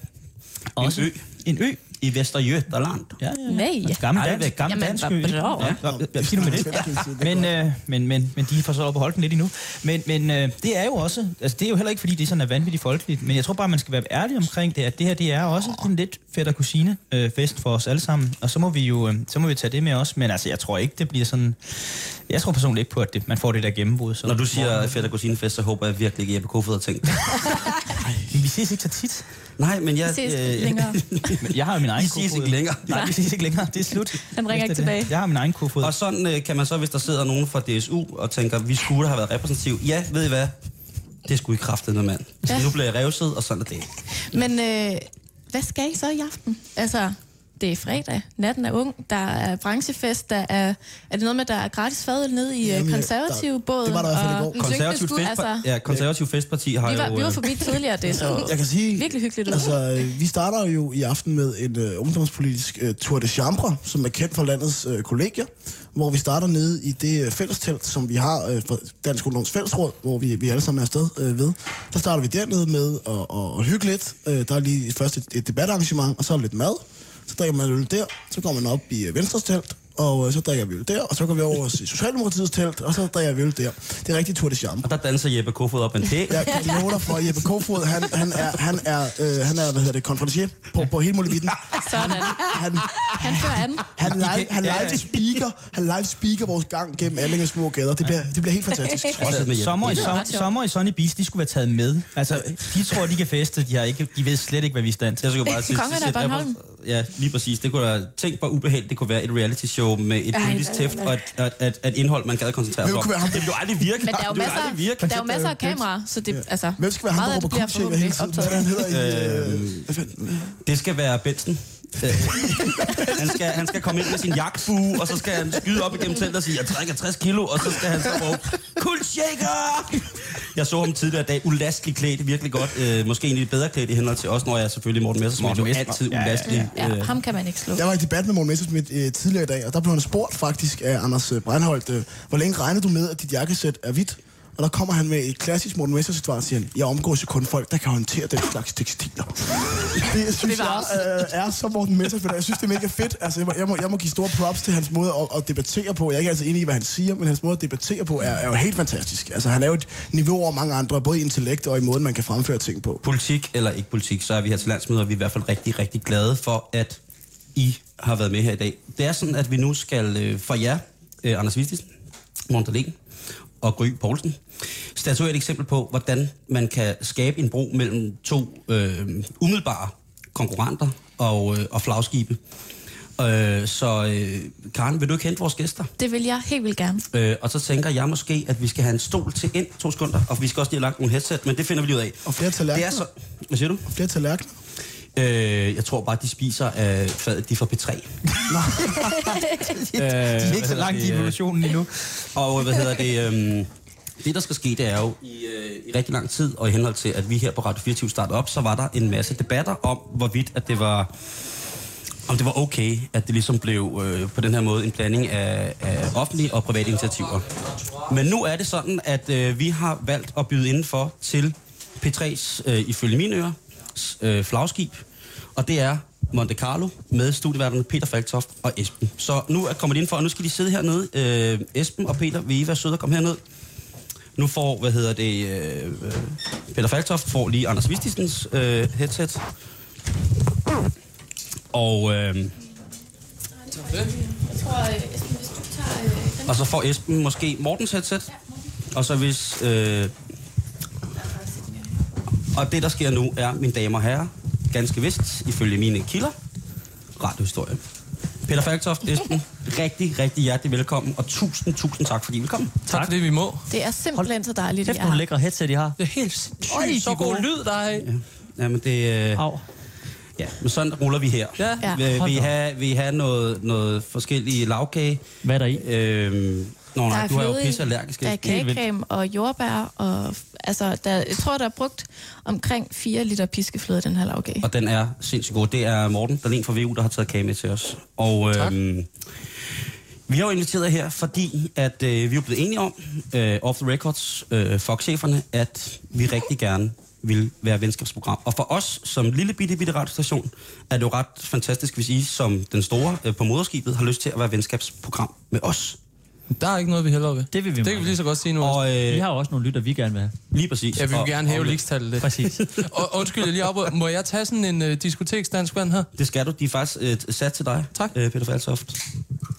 Også ø. En ø. I Vestergötland. Ja, ja, ja. Nej. Gammel Ej, dansk, væk. gammel Jamen, dansk ø. bra. Ja, hvad, siger du med det? Men, øh, men, men, men de får så lov at beholde den lidt endnu. Men, men øh, det er jo også, altså det er jo heller ikke, fordi det sådan er vanvittigt folkeligt, men jeg tror bare, man skal være ærlig omkring det, at det her, det er også en lidt og kusine øh, fest for os alle sammen, og så må vi jo, øh, så må vi tage det med os, men altså jeg tror ikke, det bliver sådan, jeg tror personligt ikke på, at det, man får det der gennembrud. Så Når du siger fætter kusinefest, så håber jeg virkelig ikke, at Jeppe Kofod har tænkt det. Vi ses ikke så tit. Nej, men jeg... Vi ses øh, længere. Jeg har jo min egen Vi ses ikke længere. Nej, vi ses ikke længere. Det er slut. Han ringer ikke tilbage. Jeg har min egen kofod. Og sådan øh, kan man så, hvis der sidder nogen fra DSU og tænker, vi skulle da have været repræsentativ. Ja, ved I hvad? Det skulle I kraftedeme, mand. Ja. Ja. Nu bliver jeg revset, og sådan er det. Men øh, hvad skal I så i aften? Altså, det er fredag, natten er ung, der er branchefest, der er, er det noget med, der er gratis fadøl nede i Jamen, Jamen, ja, konservativ der- båd? det var der i hvert fald i går. Konservativ, synkende skud, fest, altså, ja, konservativ Festparti har vi var, jo... vi var øh, forbi tidligere, det så Jeg kan sige, virkelig hyggeligt ud. Altså, øh, vi starter jo i aften med en øh, ungdomspolitisk øh, Tour de Chambre, som er kendt for landets øh, kollegier, hvor vi starter nede i det øh, fællestelt, som vi har øh, for Dansk Ungdoms Fællesråd, hvor vi, vi alle sammen er afsted øh, ved. Der starter vi dernede med at, at, at hygge lidt. Øh, der er lige først et, et debatarrangement, og så lidt mad. Så drikker man øl der, så går man op i venstre Venstres telt, og øh, så drikker vi øl der, og så går vi over til Socialdemokratiets telt, og så drikker vi øl der. Det er rigtig Tour de. Og der danser Jeppe Kofod op en pæk. Jeg kan love dig for, at Jeppe Kofod, han, han er, han er, øh, han er hvad hedder det, konferencier på, på hele muligheden. Sådan. Han, Han fører an. han, live, han live speaker, han live speaker vores gang gennem Allinges små gader. Det bliver, det bliver helt fantastisk. Også. Sommer i, Det som, sommer i Sunny Beast, de skulle være taget med. Altså, de tror, de kan feste. De, har ikke, de ved slet ikke, hvad vi er stand til. Jeg skulle bare sige, Kongerne af Bornholm. Ja, lige præcis. Det kunne være, tænk hvor ubehageligt det kunne være et reality show med et politisk tæft og et, et, et, et indhold, man gad koncentrere sig om. Det ville jo aldrig virke. Men der er jo masser, aldrig virke. der er jo masser af kameraer, så det, altså, Hvem skal være ham, meget der råber kubtjekker hele tiden? Øh, hvad fanden? Det skal være Benson. Øh, han, skal, han skal komme ind med sin jagtbue, og så skal han skyde op igennem teltet og sige, jeg trækker 60 kilo, og så skal han så råbe, cool shaker! Jeg så ham tidligere i dag, ulasteligt klædt, virkelig godt. Øh, måske egentlig bedre klædt i henhold til os, når jeg er selvfølgelig Morten Messersmith, Morten jo Messerschmidt. altid Ja, ja, ja. ulastelig. Ja, Øh, ham kan man ikke slå. Jeg var i debat med Morten Messersmith øh, tidligere i dag, og der blev han spurgt faktisk af Anders øh, Breinholt, øh, hvor længe regner du med, at dit jakkesæt er hvidt? Og der kommer han med et klassisk Morten Messersmith svar og siger, han, jeg omgås jo kun folk, der kan håndtere den slags tekstiler. det synes Det var jeg øh, er så Morten Messersmith, og jeg synes, det er mega fedt. Altså, jeg, må, jeg, må, jeg må give store props til hans måde at, at debattere på. Jeg er ikke altid enig i, hvad han siger, men hans måde at debattere på er, er jo helt fantastisk. Altså, han er jo et niveau over mange andre, både i intellekt og i måden, man kan fremføre ting på. politik eller ikke politik, så er vi her til landsmøder, og vi er i hvert fald rigtig, rigtig glade for, at I har været med her i dag. Det er sådan, at vi nu skal øh, for jer, øh, Anders Vistisen, Morten Dahlin og Gry Poulsen, statuere et eksempel på, hvordan man kan skabe en bro mellem to øh, umiddelbare konkurrenter og, øh, og flagskibe. Øh, så øh, Karen, vil du ikke hente vores gæster? Det vil jeg helt vildt gerne. Øh, og så tænker jeg måske, at vi skal have en stol til ind to sekunder, og vi skal også lige have lagt nogle headset, men det finder vi lige ud af. Og flere Det tallerkener. er så... Hvad siger du? Og flere tallerkener. Øh, jeg tror bare, de spiser af fadet, de er fra P3. De er ikke så langt i evolutionen endnu. Og hvad hedder det... Øhm, det, der skal ske, det er jo i, øh, i rigtig lang tid, og i henhold til, at vi her på Radio 24 startede op, så var der en masse debatter om, hvorvidt at det var om det var okay, at det ligesom blev øh, på den her måde en blanding af, af offentlige og private initiativer. Men nu er det sådan, at øh, vi har valgt at byde indenfor til P3's, øh, ifølge mine ører, øh, flagskib, og det er Monte Carlo med studieværterne Peter Falktoft og Esben. Så nu er kommet indenfor, og nu skal de sidde hernede. Øh, Esben og Peter, vil I være søde at komme herned? Nu får, hvad hedder det, øh, Peter Faltoft får lige Anders Vistisens øh, headset. Og, øh, Jeg tror, tager den og så får Esben måske Mortens headset. Og så hvis... Øh, og det, der sker nu, er, mine damer og herrer, ganske vist, ifølge mine kilder, radiohistorie. Peter Falktoft, Esben, rigtig, rigtig hjertelig velkommen, og tusind, tusind tak, fordi I vil komme. Tak fordi vi må. Det er simpelthen så dejligt, Kæft, I er her. lækre headset, I har. Det er helt sygt. Så god lyd, der er. Ja, Jamen, det... Øh, Au. ja, men sådan ruller vi her. Ja, Vil, hold vil, I da op. have, vil I have noget, noget forskellige lavkage? Hvad er der i? Øhm, Nå Der nej, er du er jo fløde i, pisse allergisk. Der er kagecreme og jordbær, og altså, der, jeg tror, der er brugt omkring 4 liter piskefløde den her lavkage. Og den er sindssygt god. Det er Morten, der er en fra VU, der har taget kage med til os. Og øhm, vi har jo inviteret her, fordi at øh, vi er blevet enige om, øh, off the records, øh, Fox-cheferne, at vi rigtig gerne vil være venskabsprogram. Og for os, som lille bitte, bitte radiostation, er det jo ret fantastisk, hvis I som den store øh, på moderskibet har lyst til at være venskabsprogram med os. Der er ikke noget, vi hellere vil. Det vil vi Det kan vi lige så godt sige nu. Og Vi øh, har jo også nogle lytter, vi gerne vil have. lige præcis. Ja, vi vil og, gerne hæve ligestallet lidt. Præcis. Og, undskyld, jeg lige afbryder. Må jeg tage sådan en uh, diskoteksdansk vand her? Det skal du. De er faktisk øh, sat til dig, Tak. øh, Peter Falsoft.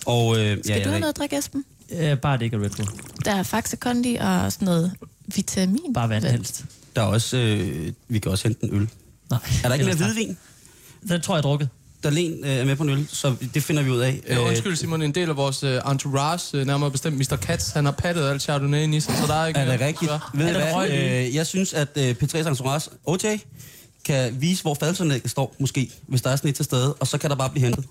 Og, øh, Skal ja, du have noget at drikke, Esben? Øh, bare det ikke er Red Bull. Der er Faxe Kondi og sådan noget vitamin. Bare vand helst. Der er også, øh, vi kan også hente en øl. Nej. Er der ikke mere hvidvin? Den tror jeg er drukket. Darlene øh, er med på en øl, så det finder vi ud af. Ja, undskyld Simon, en del af vores uh, entourage, uh, nærmere bestemt Mr. Katz, han har pattet alt Chardonnay i sig, så der er ikke Er det mere. rigtigt? Ved Er du hvad? Øh, jeg synes, at øh, P3's entourage, OJ, kan vise, hvor faldsanlægget står, måske, hvis der er sådan et til stede, og så kan der bare blive hentet.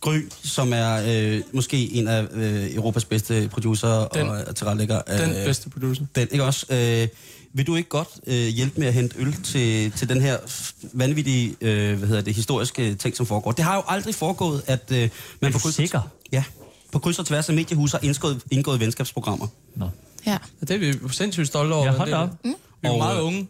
Gry, som er øh, måske en af øh, Europas bedste producer Den- og tilrettelægger. Øh, Den bedste producer. Den, ikke også? Øh, vil du ikke godt øh, hjælpe med at hente øl til, til den her vanvittige, øh, hvad hedder det, historiske ting, som foregår? Det har jo aldrig foregået, at øh, man på kryds, sikker? Ja, på kryds og tværs af mediehus har indgået, indgået venskabsprogrammer. Nå. Ja. Ja, det er vi sindssygt stolte over. Ja, hold op. Vi er Og, meget unge.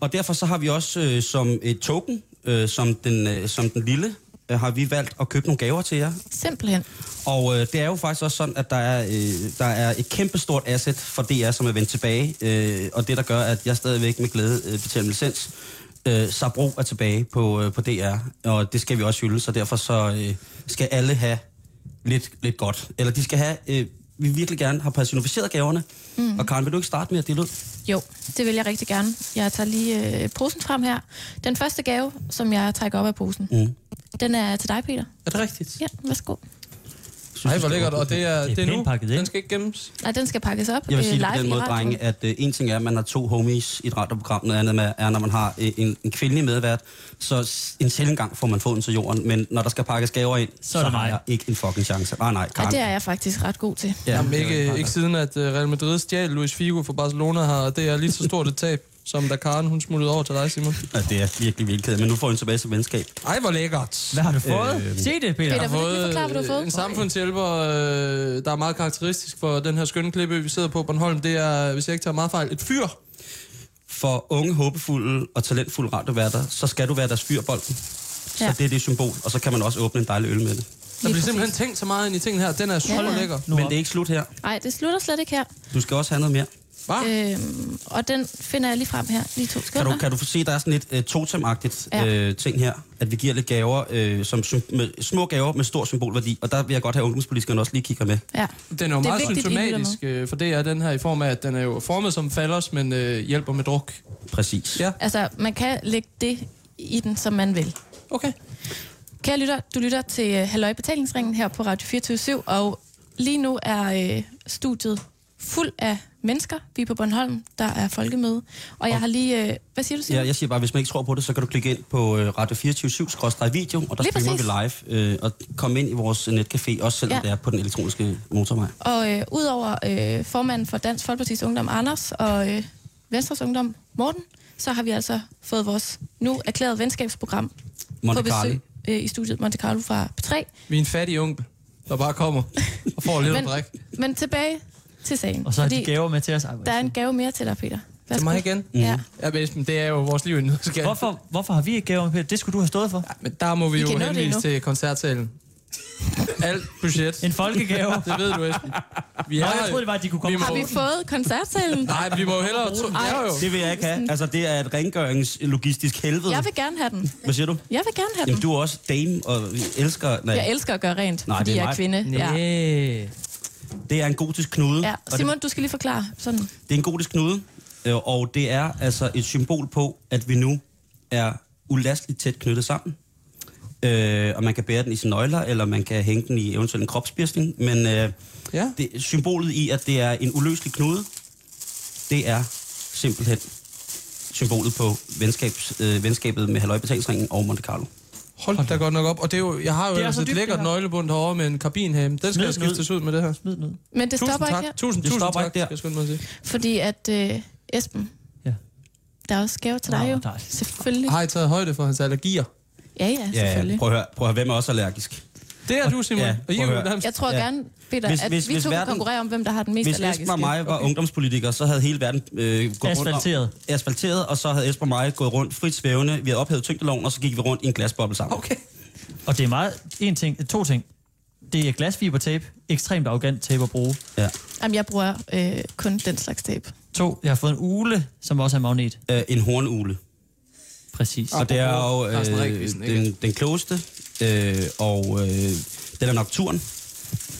Og derfor så har vi også øh, som et token, øh, som, den, øh, som den lille, har vi valgt at købe nogle gaver til jer. Simpelthen. Og øh, det er jo faktisk også sådan, at der er, øh, der er et kæmpestort asset for DR, som er vendt tilbage. Øh, og det, der gør, at jeg stadigvæk med glæde øh, betaler min licens. Øh, Sabro er tilbage på, øh, på DR, og det skal vi også hylde, så derfor så øh, skal alle have lidt, lidt godt. Eller de skal have, øh, vi virkelig gerne have personificeret gaverne. Mm. Og Karen, vil du ikke starte med at dele ud? Jo, det vil jeg rigtig gerne. Jeg tager lige øh, posen frem her. Den første gave, som jeg trækker op af posen, Mm. den er til dig, Peter. Er det rigtigt? Ja, værsgo. Synes, du hvor lækkert, og det er, Det er er nu. pakket. Den skal ikke gemmes. Nej, den skal pakkes op. Jeg vil øh, sige det på den måde, drenge, at øh, en ting er, at man har to homies i et radioprogram, noget andet er, når man har øh, en, en kvindelig medvært, så en sjældent gang får man foden til jorden, men når der skal pakkes gaver ind, så, Så er det har jeg ikke en fucking chance. Ah, nej, Ja, Karen. det er jeg faktisk ret god til. Ja, Jamen, ikke, ikke siden, at uh, Real Madrid stjal Luis Figo for Barcelona har, og det er lige så stort et tab, som da Karen hun smuttede over til dig, Simon. Ja, det er virkelig virkelig men nu får en tilbage til venskab. Ej, hvor lækkert. Hvad har du fået? Øh, Se det, Peter. Peter, du ikke lige forklare, hvad du har fået? en samfundshjælper, øh, der er meget karakteristisk for den her skønne klippe, vi sidder på Bornholm. Det er, hvis jeg ikke tager meget fejl, et fyr. For unge, håbefulde og talentfulde radioværter, så skal du være deres fyrbolden. Så Ja. det er det symbol, og så kan man også åbne en dejlig øl med det. Der bliver simpelthen tænkt så meget ind i tingene her. Den er super Ja. lækker. Men det er ikke slut her. Nej, det slutter slet ikke her. Du skal også have noget mere. Hva? Øhm, og den finder jeg lige frem her. Lige to Kan sekunder. du, kan du få se, der er sådan lidt uh, totemagtigt Ja. øh, ting her, at vi giver lidt gaver, øh, som sym- med, små gaver med stor symbolværdi, og der vil jeg godt have ungdomspolitikerne også lige kigger med. Ja. Den er jo Det er meget vigtigt, symptomatisk, øh, for det er den her i form af, at den er jo formet som fallers, men øh, hjælper med druk. Præcis. Ja, Altså, man kan lægge det i den, som man vil. okay. Kære lytter, du lytter til uh, Halløj Betalingsringen her på Radio 24 og lige nu er uh, studiet fuld af mennesker. Vi er på Bornholm, der er folkemøde. Og jeg har lige... Uh, hvad siger du, Simon? Ja, jeg siger bare, hvis man ikke tror på det, så kan du klikke ind på øh, Radio 24 video, og der Lige streamer vi live, øh, og komme ind i vores netcafé, også selvom Ja. det er på den elektroniske motorvej. Og øh, udover øh, formanden for Dansk Folkepartis Ungdom, Anders, og øh, Venstres Ungdom, Morten, så har vi altså fået vores nu erklærede venskabsprogram Monte på Carlo. besøg øh, i studiet Monte Carlo fra P3. Vi er en fattig onkel, der bare kommer og får lidt at Men, drikke. men tilbage til sagen. Og så har de gaver med til os. Ej, Der er en gave mere til dig, Peter. Værsgo. Til mig igen? Ja. Ja, men det er jo vores liv i nødskal. Hvorfor, hvorfor har vi ikke gaver med, Peter? Det skulle du have stået for. Men der må vi I jo henvise til koncertsalen. Alt budget. En folkegave. Det ved du, Esben. Vi Nå, jeg jo- troede, det var, at de kunne komme Vi må- Har vi fået koncertsalen? Nej, vi må jo hellere... Ja, jo. Det vil jeg ikke have. Altså, det er et rengøringslogistisk helvede. Jeg vil gerne have den. Hvad siger du? Jeg vil gerne have Jamen, den. du er også dame og elsker... Nej, Jeg elsker at gøre rent, Nej, fordi det er jeg er kvinde. Ja. Det er en gotisk knude. Ja. og det, Simon, du skal lige forklare sådan. det er en gotisk knude, øh, og det er altså et symbol på, at vi nu er ulasteligt tæt knyttet sammen. Øh, og man kan bære den i sine nøgler, eller man kan hænge den i eventuelt en kropspiercing. Men øh, Ja. det, symbolet i, at det er en uløselig knude, det er simpelthen symbolet på venskabs, øh, venskabet med Halløj Betalingsringen og Monte Carlo. Hold da godt nok op. Og det er jo, jeg har jo er ellers så et dybt, lækkert nøglebund herovre med en kabinhame. Den skal jeg skiftes ud med det her. Smid ud. Men det stopper ikke her. Tusind, Det tusind stopper tak, ikke der. skal jeg sige. Fordi at øh, Esben, Ja. der er også gave til dig jo. dejligt. Selvfølgelig. Har I taget højde for hans allergier? Ja, ja, Ja, ja, selvfølgelig. prøv at høre, prøv at høre hvem er også allergisk? Det er du, Simon. Ja, og I er. Jeg tror Ja. gerne, Peter, Hvis- at hvis- vi hvis to kan verden- konkurrere om, hvem der har den mest Hvis allergiske. Esben og mig var ungdomspolitikere, så havde hele verden øh, gået Asfalteret. rundt om, asfalteret, og så havde Esben og mig gået rundt frit svævende. Vi havde ophævet tyngdeloven, og så gik vi rundt i en glasboble sammen. Okay. Og det er meget... En ting, to ting. Det er glasfibertape. Ekstremt arrogant tape at bruge. Ja. Jamen, jeg bruger øh, kun den slags tape. To, jeg har fået en ule, som også er magnet. Øh, en hornugle. Præcis. Og det er jo øh, den, den klogeste, øh, og øh, den er nocturn.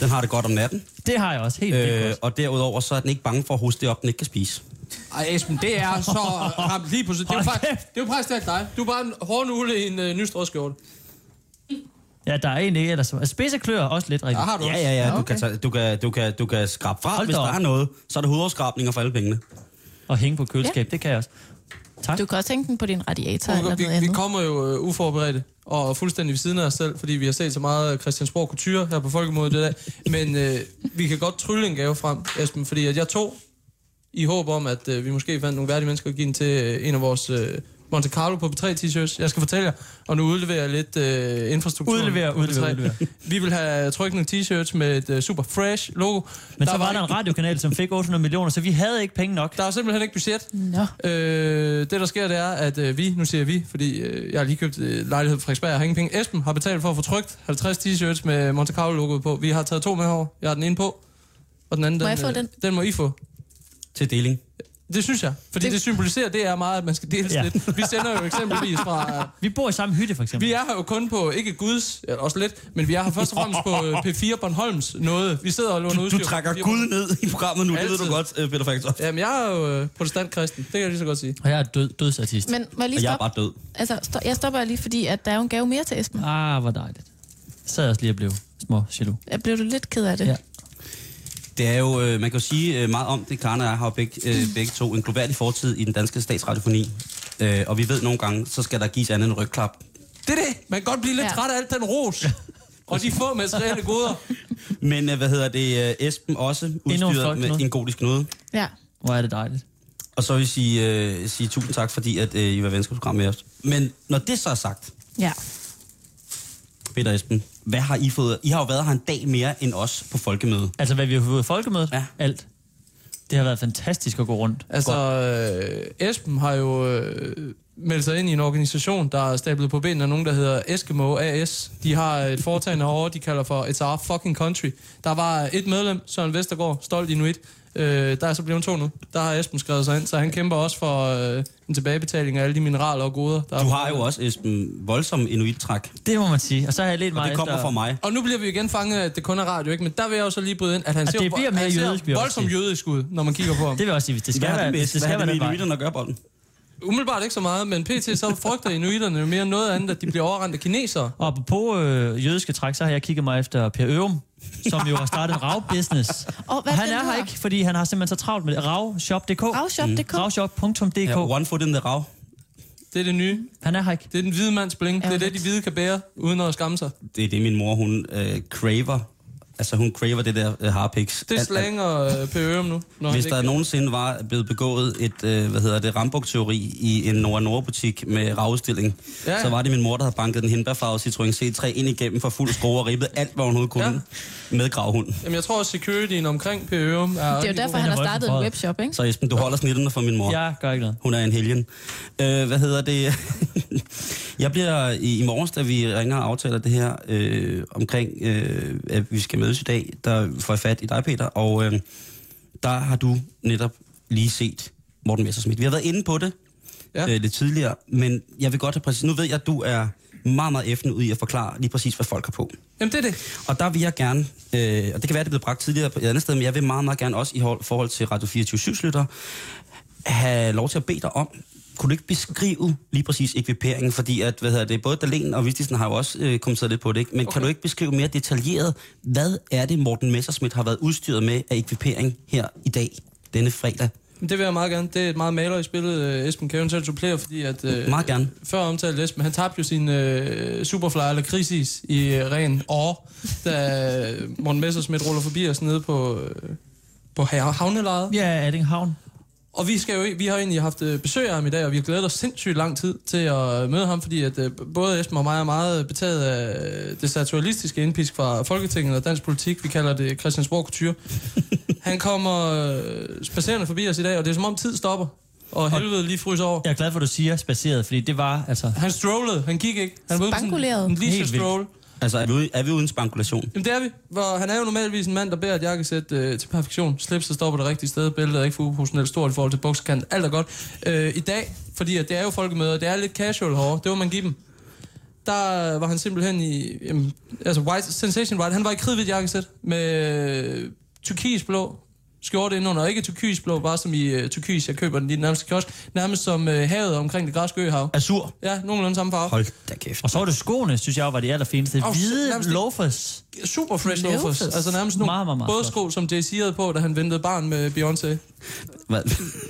Den har det godt om natten. Det har jeg også. Helt Øh, godt. og derudover så er den ikke bange for at hoste det op, den ikke kan spise. Ej, Esben, det er så ramt lige på det. er jo faktisk, det er jo faktisk dig. Du er bare en hårnugle i en øh, nystrødskjorte. Ja, der er egentlig ikke ellers. Altså, spidse klør også lidt Ja, rigtigt. har du Ja, også. ja, ja. Du, okay. kan, du, kan, du, kan, du kan skrabe fra, Hold hvis der op. er noget. Så er der hovedafskrabninger for alle pengene. Og hænge på køleskab, det kan jeg også. Tak. Du kan også hænge den på din radiator eller vi, noget vi, vi andet. kommer jo øh, uforberedte og fuldstændig ved siden af os selv, fordi vi har set så meget Christiansborg kultur her på Folkemødet i dag. Men øh, vi kan godt trylle en gave frem, Esben, fordi at jeg tog i håb om, at øh, vi måske fandt nogle værdige mennesker at give den til øh, en af vores øh, Monte Carlo på B3 t-shirts. Jeg skal fortælle jer, og nu udleverer jeg lidt øh, infrastruktur. Udlever, på udlever, B3. udlever. Vi vil have trykt nogle t-shirts med et øh, super fresh logo. Men så var der en radiokanal, som fik 800 millioner, så vi havde ikke penge nok. Der er simpelthen ikke budget. Nå. Øh, det der sker, det er, at øh, vi, nu siger vi, fordi øh, jeg har lige købt øh, lejlighed på Frederiksberg, jeg har ingen penge. Esben har betalt for at få trykt 50 t-shirts med Monte Carlo logoet på. Vi har taget to med herovre. Jeg har den ene på, og den anden, Må den, jeg få øh, den? den må I få. Til deling. Det synes jeg, fordi det, Det- symboliserer, det er meget, at man skal deles Ja. lidt. Vi sender jo eksempelvis fra... Vi bor i samme hytte, for eksempel. Vi er her jo kun på, ikke Guds, også lidt, men vi er her først og fremmest på øh, P4 Bornholms noget. Vi sidder og låner Du, udstyr. du trækker P4 Gud ned i programmet nu, det ved Altid. du godt, øh, Peter Faktor. Jamen, jeg er jo øh, protestantkristen, det kan jeg lige så godt sige. Og jeg er død, dødsartist. Men må jeg lige Og jeg er stoppe? bare død. Altså, sto- jeg stopper lige, fordi at der er jo en gave mere til Esben. Ah, hvor dejligt. Så sad jeg også lige og blev små jaloux. Jeg blev du lidt ked af det. Ja. Det er jo, øh, man kan jo sige øh, meget om det. Karen og jeg har jo begge, øh, begge to en global fortid i den danske statsradiofoni. Øh, og vi ved nogle gange, så skal der gives andet end rygklap. Det er det. Man kan godt blive lidt Ja. træt af alt den ros. og de få materielle goder. Men øh, hvad hedder det, øh, Esben også udstyret med en godisk knude. Ja. Hvor er det dejligt. Og så vil jeg sige, øh, sige tusind tak, fordi at, øh, I var venskabsprogram med os. Men når det så er sagt, Ja. Peter Esben, hvad har I fået? I har jo været her en dag mere end os på folkemødet. Altså, hvad vi har fået i folkemødet? Ja. Alt. Det har været fantastisk at gå rundt. Altså, øh, Esben har jo øh, meldt sig ind i en organisation, der er stablet på benene af nogen, der hedder Eskimo AS. De har et foretagende herovre, de kalder for It's Our Fucking Country. Der var et medlem, Søren Vestergaard, stolt inuit. Øh, der er så blevet to nu. Der har Esben skrevet sig ind, så han kæmper også for øh, en tilbagebetaling af alle de mineraler og goder. Der Du er har jo også, Esben, voldsom inuit-træk. Det må man sige. Og så har jeg lidt Og meget det kommer efter... fra mig. Og nu bliver vi igen fanget af, at det kun er radio, ikke? Men der vil jeg jo så lige bryde ind, at han At ser, det bliver mere ser jødisk, også voldsomt sige. jødisk ud, når man kigger på ham. Det vil også sige, hvis det skal Hvad har være, det, hvis med, det hvad skal har være det med inuiterne at gøre, Bolden? Umiddelbart ikke så meget, men pt. så frygter inuiterne jo mere noget andet, at de bliver overrendt af kinesere. Og på øh, jødiske træk, så har jeg kigget mig efter Per Ørum, som jo har startet rav-business. Og hvad Og er han er her ikke, fordi han har simpelthen så travlt med det. Ravshop.dk. Ravshop.dk. Ravshop.dk. Ja, one foot in the rav. Det er det nye. Han er her ikke. Det er den hvide mands bling. Det er det, de hvide kan bære, uden at skamme sig. Det er det, min mor, hun øh, craver. Altså, hun craver det der øh, harpiks. Det slanger øh, Ørum nu. Når Hvis der ikke- nogensinde var blevet begået et, øh, hvad hedder det, rambuk-teori i en Nord Nord butik med ravstilling, ja. Ja. så var det min mor, der havde banket den hindbærfarvede Citroën C3 ind igennem for fuld skrue og ribbet alt, hvad hun overhovedet kunne ja. med gravhund. Jamen, jeg tror også, securityen omkring Ørum er... Det er jo derfor, han har startet en webshop, ikke? Så Esben, du holder snitterne for min mor. Jeg gør ikke noget. Hun er en helgen. Øh, hvad hedder det? jeg bliver i, i morges, da vi ringer og aftaler det her øh, omkring, øh, at vi skal mødes i dag, der får jeg fat i dig, Peter, og øh, der har du netop lige set Morten Messerschmidt. Vi har været inde på det ja. Øh, lidt tidligere, men jeg vil godt have præcis... Nu ved jeg, at du er meget, meget efter ud i at forklare lige præcis, hvad folk har på. Jamen, det er det. Og der vil jeg gerne, øh, og det kan være, at det blev bragt tidligere på et andet sted, men jeg vil meget, meget gerne også i hold- forhold til Radio 24 lytter have lov til at bede dig om, kunne du ikke beskrive lige præcis ekviperingen? Fordi at, hvad hedder det, både Dalen og Vistisen har jo også øh, kommenteret lidt på det, ikke? men okay. kan du ikke beskrive mere detaljeret, hvad er det, Morten Messerschmidt har været udstyret med af ekvipering her i dag, denne fredag Det vil jeg meget gerne. Det er et meget malerisk billede, øh, Esben kan eventuelt supplere, fordi at... Øh, Meget gerne. Før omtalt Esben, han tabte jo sin øh, Superfly eller krisis i øh, ren år, da Morten Messersmith ruller forbi os nede på, øh, på hav- havnelejet. Ja, Adding Havn. Og vi, skal jo, vi har egentlig haft øh, besøg af ham i dag, og vi har glædet os sindssygt lang tid til at møde ham, fordi at øh, både Esben og mig er meget betaget af øh, det satiristiske indpisk fra Folketinget og dansk politik. Vi kalder det Christiansborg Couture. Han kommer øh, spacerende forbi os i dag, og det er som om tid stopper, og helvede lige fryser over. Jeg er glad for, at du siger spaceret, fordi det var altså... Han strollede, han gik ikke. Han var Spankuleret. En leisure Helt vildt. Altså, er vi, er vi uden spankulation? Jamen det er vi. Hvor han er jo normalvis en mand, der bærer et jakkesæt øh, til perfektion. Slipset står på det rigtige sted. Bæltet er ikke for uproportionelt stort i forhold til buksekant. Alt er godt. Øh, I dag, fordi at det er jo folkemøder, det er lidt casual herovre. Det må man give dem. Der var han simpelthen i... Jamen, altså white, sensation white. Han var i kridhvidt jakkesæt med øh, turkisblå skjorte indenunder. Ikke turkisblå, bare som i uh, turkis. Jeg køber den i den nærmeste kiosk. Nærmest som uh, havet omkring det græske øhav. Azur. Ja, nogenlunde samme farve. Hold da kæft. Og så var det skoene, synes jeg var de allerfineste. Og Hvide nærmest- loafers. Super fresh Loafers. loafers. Altså nærmest nogle Meget, meget, meget både sko, som Jay-Z havde på, da han ventede barn med Beyoncé. Hvad?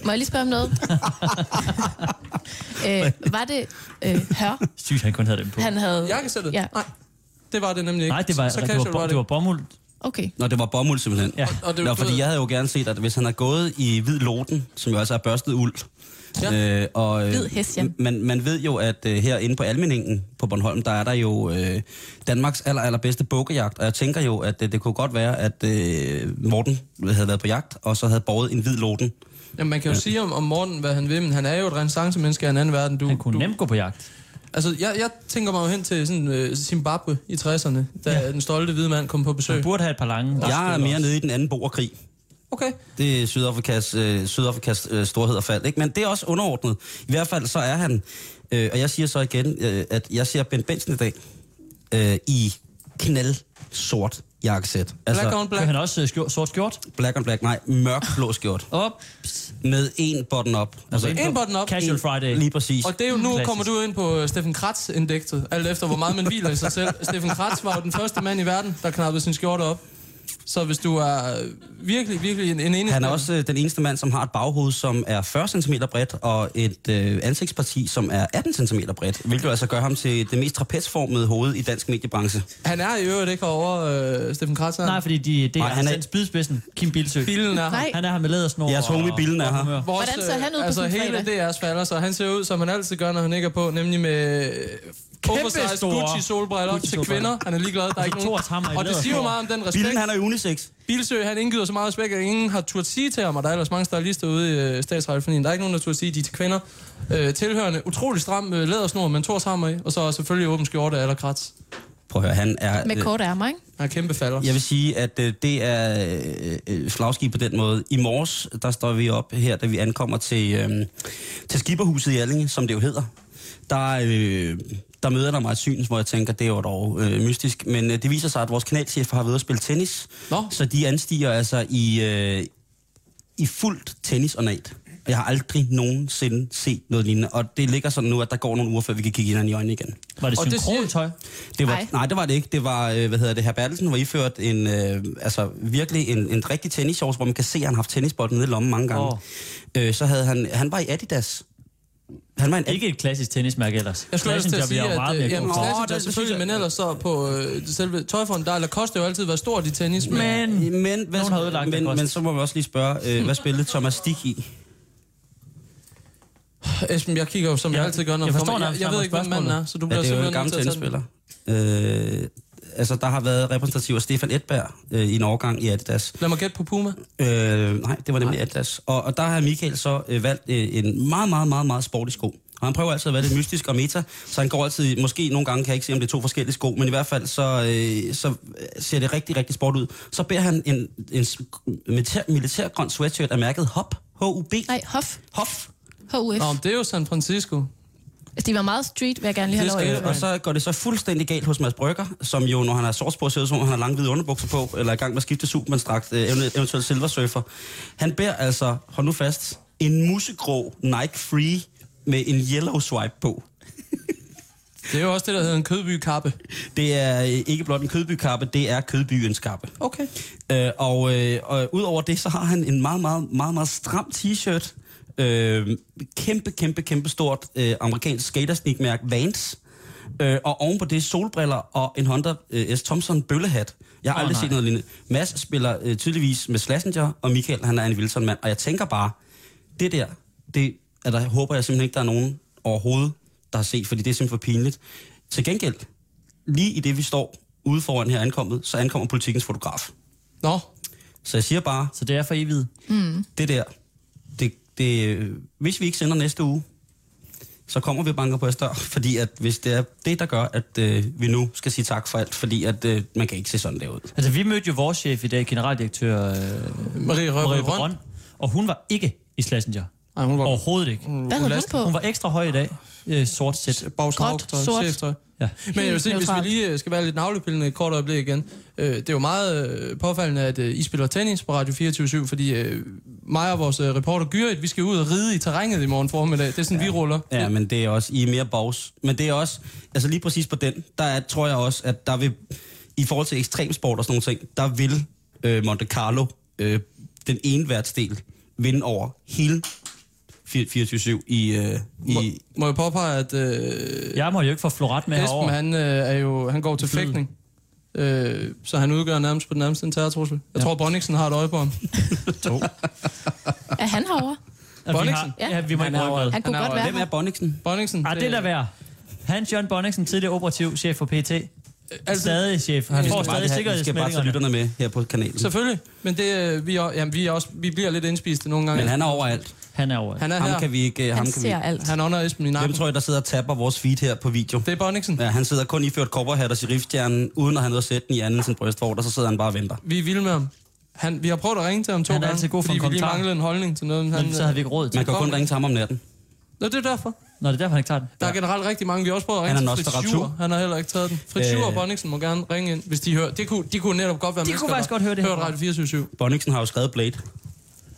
Må jeg lige spørge om noget? øh, var det øh, hør, Sygt, han kun havde dem på. han havde... Jakkesættet? Ja. Nej, det var det nemlig ikke. Nej, det var, så det, casual var, det var bomuld. Okay. Nå, det var bomuld simpelthen. Ja. Og det Nå, fordi jeg havde jo gerne set, at hvis han havde gået i hvid loten, som jo altså er børstet uld, Ja. øh, og, øh, Hvid hest, ja. man, man ved jo, at øh, herinde på Almeningen på Bornholm, der er der jo øh, Danmarks aller, allerbedste bukkejagt, og jeg tænker jo, at øh, det kunne godt være, at øh, Morten havde været på jagt, og så havde båret en hvid loten. Jamen, man kan jo sige om, om Morten, hvad han vil, men han er jo et renaissance-menneske af en anden verden. Du, Han kunne du, nemt gå på jagt. Altså, jeg, jeg tænker mig jo hen til sådan, øh, Zimbabwe i 60'erne, da Ja. den stolte hvide mand kom på besøg. Han burde have et par lange. Jeg er mere også. nede i den anden borgerkrig. Okay. Det er Sydafrikas, øh, Sydafrikas øh, storhed og fald. Ikke? Men det er også underordnet. I hvert fald så er han, øh, og jeg siger så igen, øh, at jeg ser Ben Benson i dag øh, i knald sort jakkesæt. Black on black. han også øh, skjort, sort skjort? black on black, nej, mørk blå skjort. Op. Med en button up. Altså, En button up. Casual Friday. Lige præcis. Og det er jo, nu Klassisk. kommer du ind på øh, Steffen Kratz-indekset, alt efter hvor meget man hviler i sig selv. Steffen Kratz var jo den første mand i verden, der knappede sin skjorte op. Så hvis du er øh, virkelig, virkelig en, en enig... Han er også øh, den eneste mand, som har et baghoved, som er 40 cm bredt, og et øh, ansigtsparti, som er 18 cm bredt, hvilket altså gør ham til det mest trapezformede hoved i dansk mediebranche. Han er i øvrigt ikke over øh, Steffen Kratz. er han? Nej, fordi de, det Nej, er, han er- han er spydspidsen. Kim Bilsø. Bilen er. Nej. Han er her med lædersnor. Jeres homie Billen er og- her. Vores, Hvordan ser han ud på altså, en hele DR's falder, så han ser ud, som han altid gør, når han ikke er på, nemlig med oversized store Gucci solbriller Gucci til kvinder. Han er ligeglad. Der er ikke nogen. Hammer i Og det siger jo meget om den respekt. Billen, han er unisex. Bilsø, han indgyder så meget respekt, at ingen har turt sige til ham, og der er ellers mange stylister ude i øh, statsradiofonien. Der er ikke nogen, der turt sige, at de er til kvinder. Øh, tilhørende utrolig stram øh, lædersnor med en Thors hammer i, og så selvfølgelig åben skjorte eller krats. Prøv at høre, han er... Med øh, kort ærmer, ikke? Han er kæmpe falder. Jeg vil sige, at øh, det er øh, øh, flagskib på den måde. I morges, der står vi op her, da vi ankommer til, øh, til Skipperhuset i Allinge, som det jo hedder. Der, øh, der møder der mig et syn, hvor jeg tænker, det er jo dog øh, mystisk. Men øh, det viser sig, at vores kanalchef har været at spille tennis. Nå. Så de anstiger altså i, øh, i fuldt tennisornat. Og Jeg har aldrig nogensinde set noget lignende. Og det ligger sådan nu, at der går nogle uger, før vi kan kigge hinanden i øjnene igen. Var det Og det synkron siger- tøj? Det var, Nej. nej. det var det ikke. Det var, øh, hvad hedder det, herr Bertelsen var iført en, øh, altså virkelig en, en rigtig tennisshorts, hvor man kan se, at han har haft tennisbolden nede i lommen mange gange. Oh. Øh, så havde han, han var i Adidas. Han var en Ikke et klassisk tennismærke ellers. Jeg skulle ellers til at sige, at meget øh, mere jamen, det- der det selvfølgelig, jeg- men ellers så på øh, selve tøjfonden, der er Lacoste jo altid været stort i tennis. Men, Men Men, hvad, Nogen har ødelagt men, men så må vi også lige spørge, øh, hvad spillede Thomas Stig i? Esben, jeg kigger jo, som jeg, Jeg- altid gør, når jeg forstår. Jeg, nærmest jeg ved ikke, hvem manden er, så du Ja, bliver det er jo en gammel at tennisspiller. Øh, altså, der har været repræsentativ af Stefan Edberg øh, i en overgang i Adidas. Lad mig gætte på Puma. Øh, nej, det var nemlig Atlas. Og, og der har Michael så øh, valgt øh, en meget, meget, meget, meget sportig sko. Og han prøver altid at være lidt mystisk og meta, så han går altid, måske nogle gange kan jeg ikke se, om det er to forskellige sko, men i hvert fald så, øh, så ser det rigtig, rigtig sport ud. Så bærer han en, en militær, militærgrøn sweatshirt af mærket HOP, H-U-B, Nej, Hof. HOF. HUF. Nå, men det er jo San Francisco. Altså, de var meget street, vil jeg gerne lige have Det lov skal at Øh, og så går det så fuldstændig galt hos Mads Brygger, som jo, når han har shorts på, ser som om han har lange hvide underbukser på, eller er i gang med at skifte Superman-strakt, øh, event- eventuelt Silver Surfer. Han bærer altså, hold nu fast, en musegrå Nike Free med en yellow swipe på. Det er jo også det, der hedder en kødbykappe. Det er øh, ikke blot en kødbykappe, det er kødbyens kappe. Okay. Øh, og, øh, og udover det, så har han en meget, meget, meget, meget stram t-shirt. Øh, kæmpe, kæmpe, kæmpe stort øh, amerikansk skatersnikmærke Vans. Øh, og ovenpå det solbriller og en Honda øh, S. Thompson bøllehat. Jeg har oh, aldrig nej. set noget lignende. Mads spiller øh, tydeligvis med Slazenger, og Michael, han er en Wilson-mand. Og jeg tænker bare, det der, det er der, håber jeg simpelthen ikke, der er nogen overhovedet, der har set, fordi det er simpelthen for pinligt. Til gengæld, lige i det vi står ude foran her ankommet, så ankommer politikens fotograf. Nå, Så jeg siger bare, Så det er for evigt. det der, det, det, hvis vi ikke sender næste uge, så kommer vi og banker på jeres dør, fordi at hvis det er det, der gør, at øh, vi nu skal sige tak for alt, fordi at øh, man kan ikke se sådan der ud. Altså, vi mødte jo vores chef i dag, generaldirektør øh, Marie Røbe Røn. Og hun var ikke i Slazenger. Nej, hun var Overhovedet ikke. Hvad havde hun last- på? Hun var ekstra høj i dag. Øh, sort sæt. Gråt, sort. cheftøj. Ja. Men jeg vil sige, hvis vi lige øh, skal være lidt navlepillende et kort øjeblik igen. Øh, det er jo meget øh, påfaldende, at øh, I spiller tennis på Radio 24 fordi øh, mig og vores øh, reporter Gyrit, vi skal ud og ride i terrænet i morgen formiddag. Det er sådan, ja. vi ruller. Ja, men det er også, I er mere bogs. Men det er også, altså lige præcis på den, der er, tror jeg også, at der vil, i forhold til ekstremsport og sådan nogle ting, der vil øh, Monte Carlo, øh, den ene værtsdel, vinde over hele 24-7 i, øh, Må, i, må jeg påpege, at øh, Jeg må jo ikke få floret med Esben, herovre. han, øh, er jo, han går til Fed. fægtning. Øh, så han udgør nærmest på den nærmeste en terrortrussel. Jeg Ja. tror, Bonniksen har et øje på ham. To. Er han herovre? Bonniksen? har, ja, vi må Han ikke med. Han kunne Han er godt jo- være hvem er. Bonniksen? Bonniksen. Ah, det lader være. Hans Jørgen Bonniksen, tidligere operativ chef for PT. Altså, Stadig chef. Han får stadig have, vi skal bare tage sikkerhedsmeldingerne. lytterne med her på kanalen. Selvfølgelig. Men det, øh, vi, er, jamen, vi, er også, vi bliver lidt indspiste nogle gange. Men han er overalt. Han er over. han er Ham her. kan vi ikke... Han Ham kan vi ser ikke. alt. Han ånder Esben i Hvem nakken. tror jeg, der sidder og tapper vores feed her på video? Det er Bonniksen. Ja, han sidder kun iført kobberhat og serifstjernen, uden at have noget at sætte den i anden sin brystvort, og så sidder han bare og venter. Vi er vilde med ham. Han, vi har prøvet at ringe til ham to Han er gange, altid god for fordi vi lige manglede en holdning til noget. Han, Men så havde vi ikke råd til. Man kan kun ringe til ham om natten. Nå, det er derfor. Nå, det er derfor, han ikke tager den. Der er generelt rigtig mange. Vi har også prøvet at Han ringe er til Fritz. Schur. Han har heller ikke taget den. Fritz Øh. Schur og Bonniksen må gerne ringe ind, hvis de hører. Det kunne, de kunne netop godt være De mennesker, kunne faktisk godt høre det her Hørt. Radio 24 Bonniksen har jo skrevet Blade,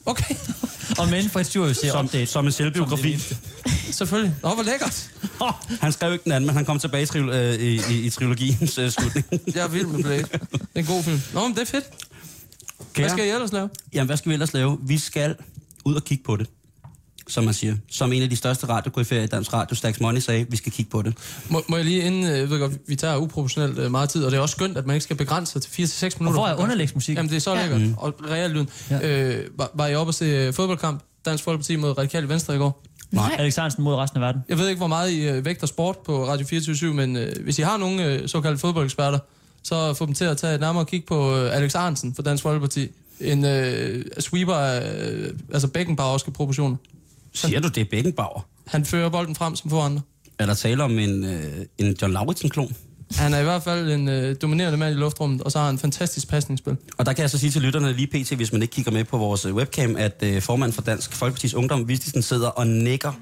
Okay, Og men Fritz Djur ser som, update. som en selvbiografi. selvfølgelig. Nå, hvor lækkert. Han skrev ikke den anden, men han kom tilbage i, trilo- øh, i, i, i trilogiens øh, slutning. Jeg er vild med Blade. Det er en god film. Nå, men det er fedt. Hvad skal I ellers lave? Jamen, hvad skal vi ellers lave? Vi skal ud og kigge på det, som man siger. Som en af de største radiokoryfærer i Dansk Radio, Stax Money, sagde, vi skal kigge på det. Må, må jeg lige inden, øh, jeg ved godt, vi tager uproportionelt øh, meget tid, og det er også skønt, at man ikke skal begrænse sig til 4-6 Og minutter. hvor er underlægsmusik? Jamen, det er så lækkert. Mm. Og reelt lyden. Ja. Øh, var, var I oppe at se øh, fodboldkamp? Dansk Folkeparti mod Radikale Venstre i går? Nej. Alex Hansen mod resten af verden. Jeg ved ikke, hvor meget I vægter sport på Radio 24 men øh, hvis I har nogle øh, såkaldte fodboldeksperter, så få dem til at tage et nærmere kig på øh, Alex Arnsen for Dansk Folkeparti. En øh, sweeper af øh, altså Beckenbauerske proportioner. Siger du, det er Beckenbauer? Han fører bolden frem som andre. Er der tale om en, øh, en John Lauritsen-klon? Han er i hvert fald en øh, dominerende mand i luftrummet, og så har han en fantastisk pasningsspil. Og der kan jeg så sige til lytterne lige pt, hvis man ikke kigger med på vores øh, webcam, at øh, formanden for Dansk Folkepartis Ungdom, Vistisen, sidder og nikker,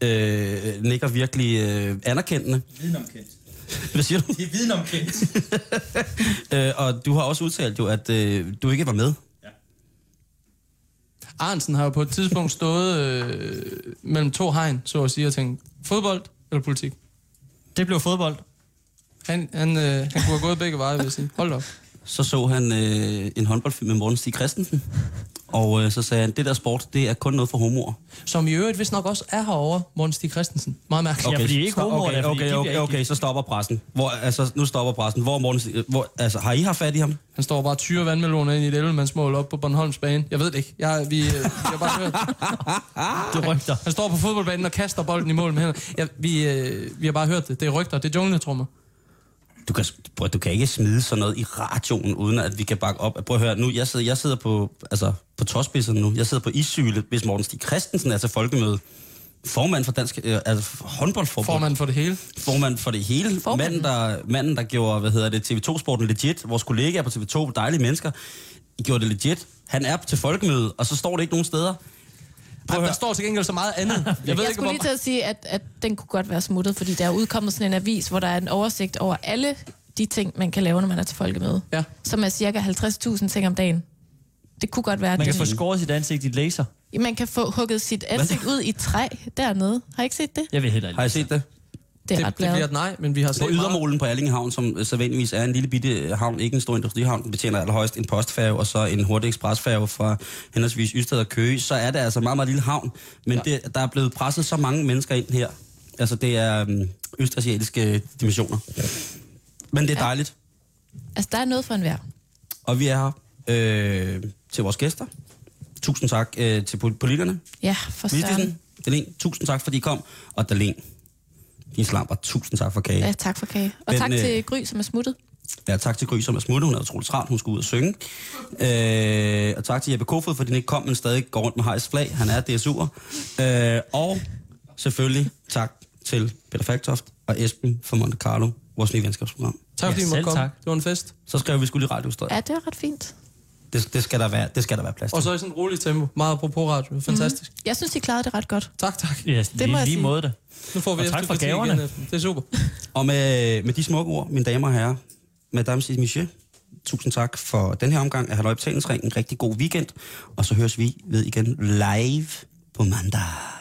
øh, nikker virkelig øh, anerkendende. Videnomkendt. Hvad siger du? Det er videnomkendt. Øh, og du har også udtalt jo, at øh, du ikke var med. Arnsen har jo på et tidspunkt stået øh, mellem to hegn, så at sige, og tænkt, fodbold eller politik? Det blev fodbold. Han, han, øh, han kunne have gået begge veje, vil jeg sige. Hold op. Så så han øh, en håndboldfilm med Morten Stig Christensen, og øh, så sagde han, det der sport, det er kun noget for homoer. Som i øvrigt vist nok også er herovre, Morten Stig Christensen. Meget mærkeligt. Ja, fordi ikke homoer, okay, er, okay, okay, okay, ikke- så stopper pressen. Hvor, altså, nu stopper pressen. Hvor Morten Stig, hvor, altså, har I haft fat i ham? Han står bare og tyrer vandmeloner ind i et 11 mål op på Bornholms bane. Jeg ved det ikke. Jeg, vi, øh, vi har bare hørt. Det rygter. Han står på fodboldbanen og kaster bolden i mål med hænderne. Ja, vi, øh, vi har bare hørt det. Det er rygter. Det er jungletrummer. Du kan, prøv, du kan ikke smide sådan noget i radioen, uden at vi kan bakke op. Prøv at høre, nu, jeg sidder, jeg sidder på, altså, på tåspidserne nu. Jeg sidder på issylet, hvis Morten Stig Christensen er til folkemøde. Formand for Dansk øh, altså, håndboldforbund. Formand for det hele. Formand for det hele. Manden der, manden, der gjorde, hvad hedder det, TV2-sporten legit. Vores kollegaer på TV2, dejlige mennesker, gjorde det legit. Han er til folkemøde, og så står det ikke nogen steder. Prøv at Der står til gengæld så meget andet. Jeg, ved Jeg ikke, skulle lige hvor... til at sige, at, at den kunne godt være smuttet, fordi der er udkommet sådan en avis, hvor der er en oversigt over alle de ting, man kan lave, når man er til folkemøde. Ja. Som er cirka 50.000 ting om dagen. Det kunne godt være, Man kan få det- skåret sit ansigt i laser. man kan få hugget sit ansigt ud i træ dernede. Har I ikke set det? Jeg vil heller ikke. Har I set det? Det er det, ret det bliver et nej, men vi har På set meget. ydermålen på Allinge Havn, som øh, sædvanligvis er en lille bitte havn, ikke en stor industrihavn, den betjener allerhøjst en postfærge og så en hurtig ekspresfærge fra henholdsvis Ystad og Køge, så er det altså en meget, meget lille havn. Men ja. det, der er blevet presset så mange mennesker ind her. Altså det er øhm, østasiatiske dimensioner. Men det er Ja. dejligt. Altså, der er noget for enhver. Og vi er her øh, til vores gæster. Tusind tak øh, til pol- politikerne. Ja, for søren. Vistisen, Dalen, tusind tak, fordi I kom. Og Dalen, din slamper, tusind tak for kage. Ja, tak for kage. Og Men, tak øh, til Gry, som er smuttet. Ja, tak til Gry, som er smuttet. Hun er utroligt travlt. Hun skulle ud og synge. Øh, og tak til Jeppe Kofod, fordi han ikke kom, men stadig går rundt med hejs flag. Han er DSU'er. Øh, og selvfølgelig tak til Peter Faktoft og Esben fra Monte Carlo, vores nye venskabsprogram. Tak fordi Ja, I måtte selv komme. tak. Det var en fest. Så skrev vi skulle lige radiohistorie. Ja, det var ret fint. Det, det, skal der være, det skal der være plads til. Og så i sådan en rolig tempo. Meget apropos radio. Fantastisk. Jeg synes, I klarede det ret godt. Tak, tak. Ja, Det må lige, jeg lige sige. måde det. Nu får vi Og tak efter for gaverne. igen. Det er super. Og med, med de smukke ord, mine damer og herrer, Madame et Monsieur, tusind tak for den her omgang af Halløj Betalingsring. En rigtig god weekend. Og så høres vi ved igen live på mandag.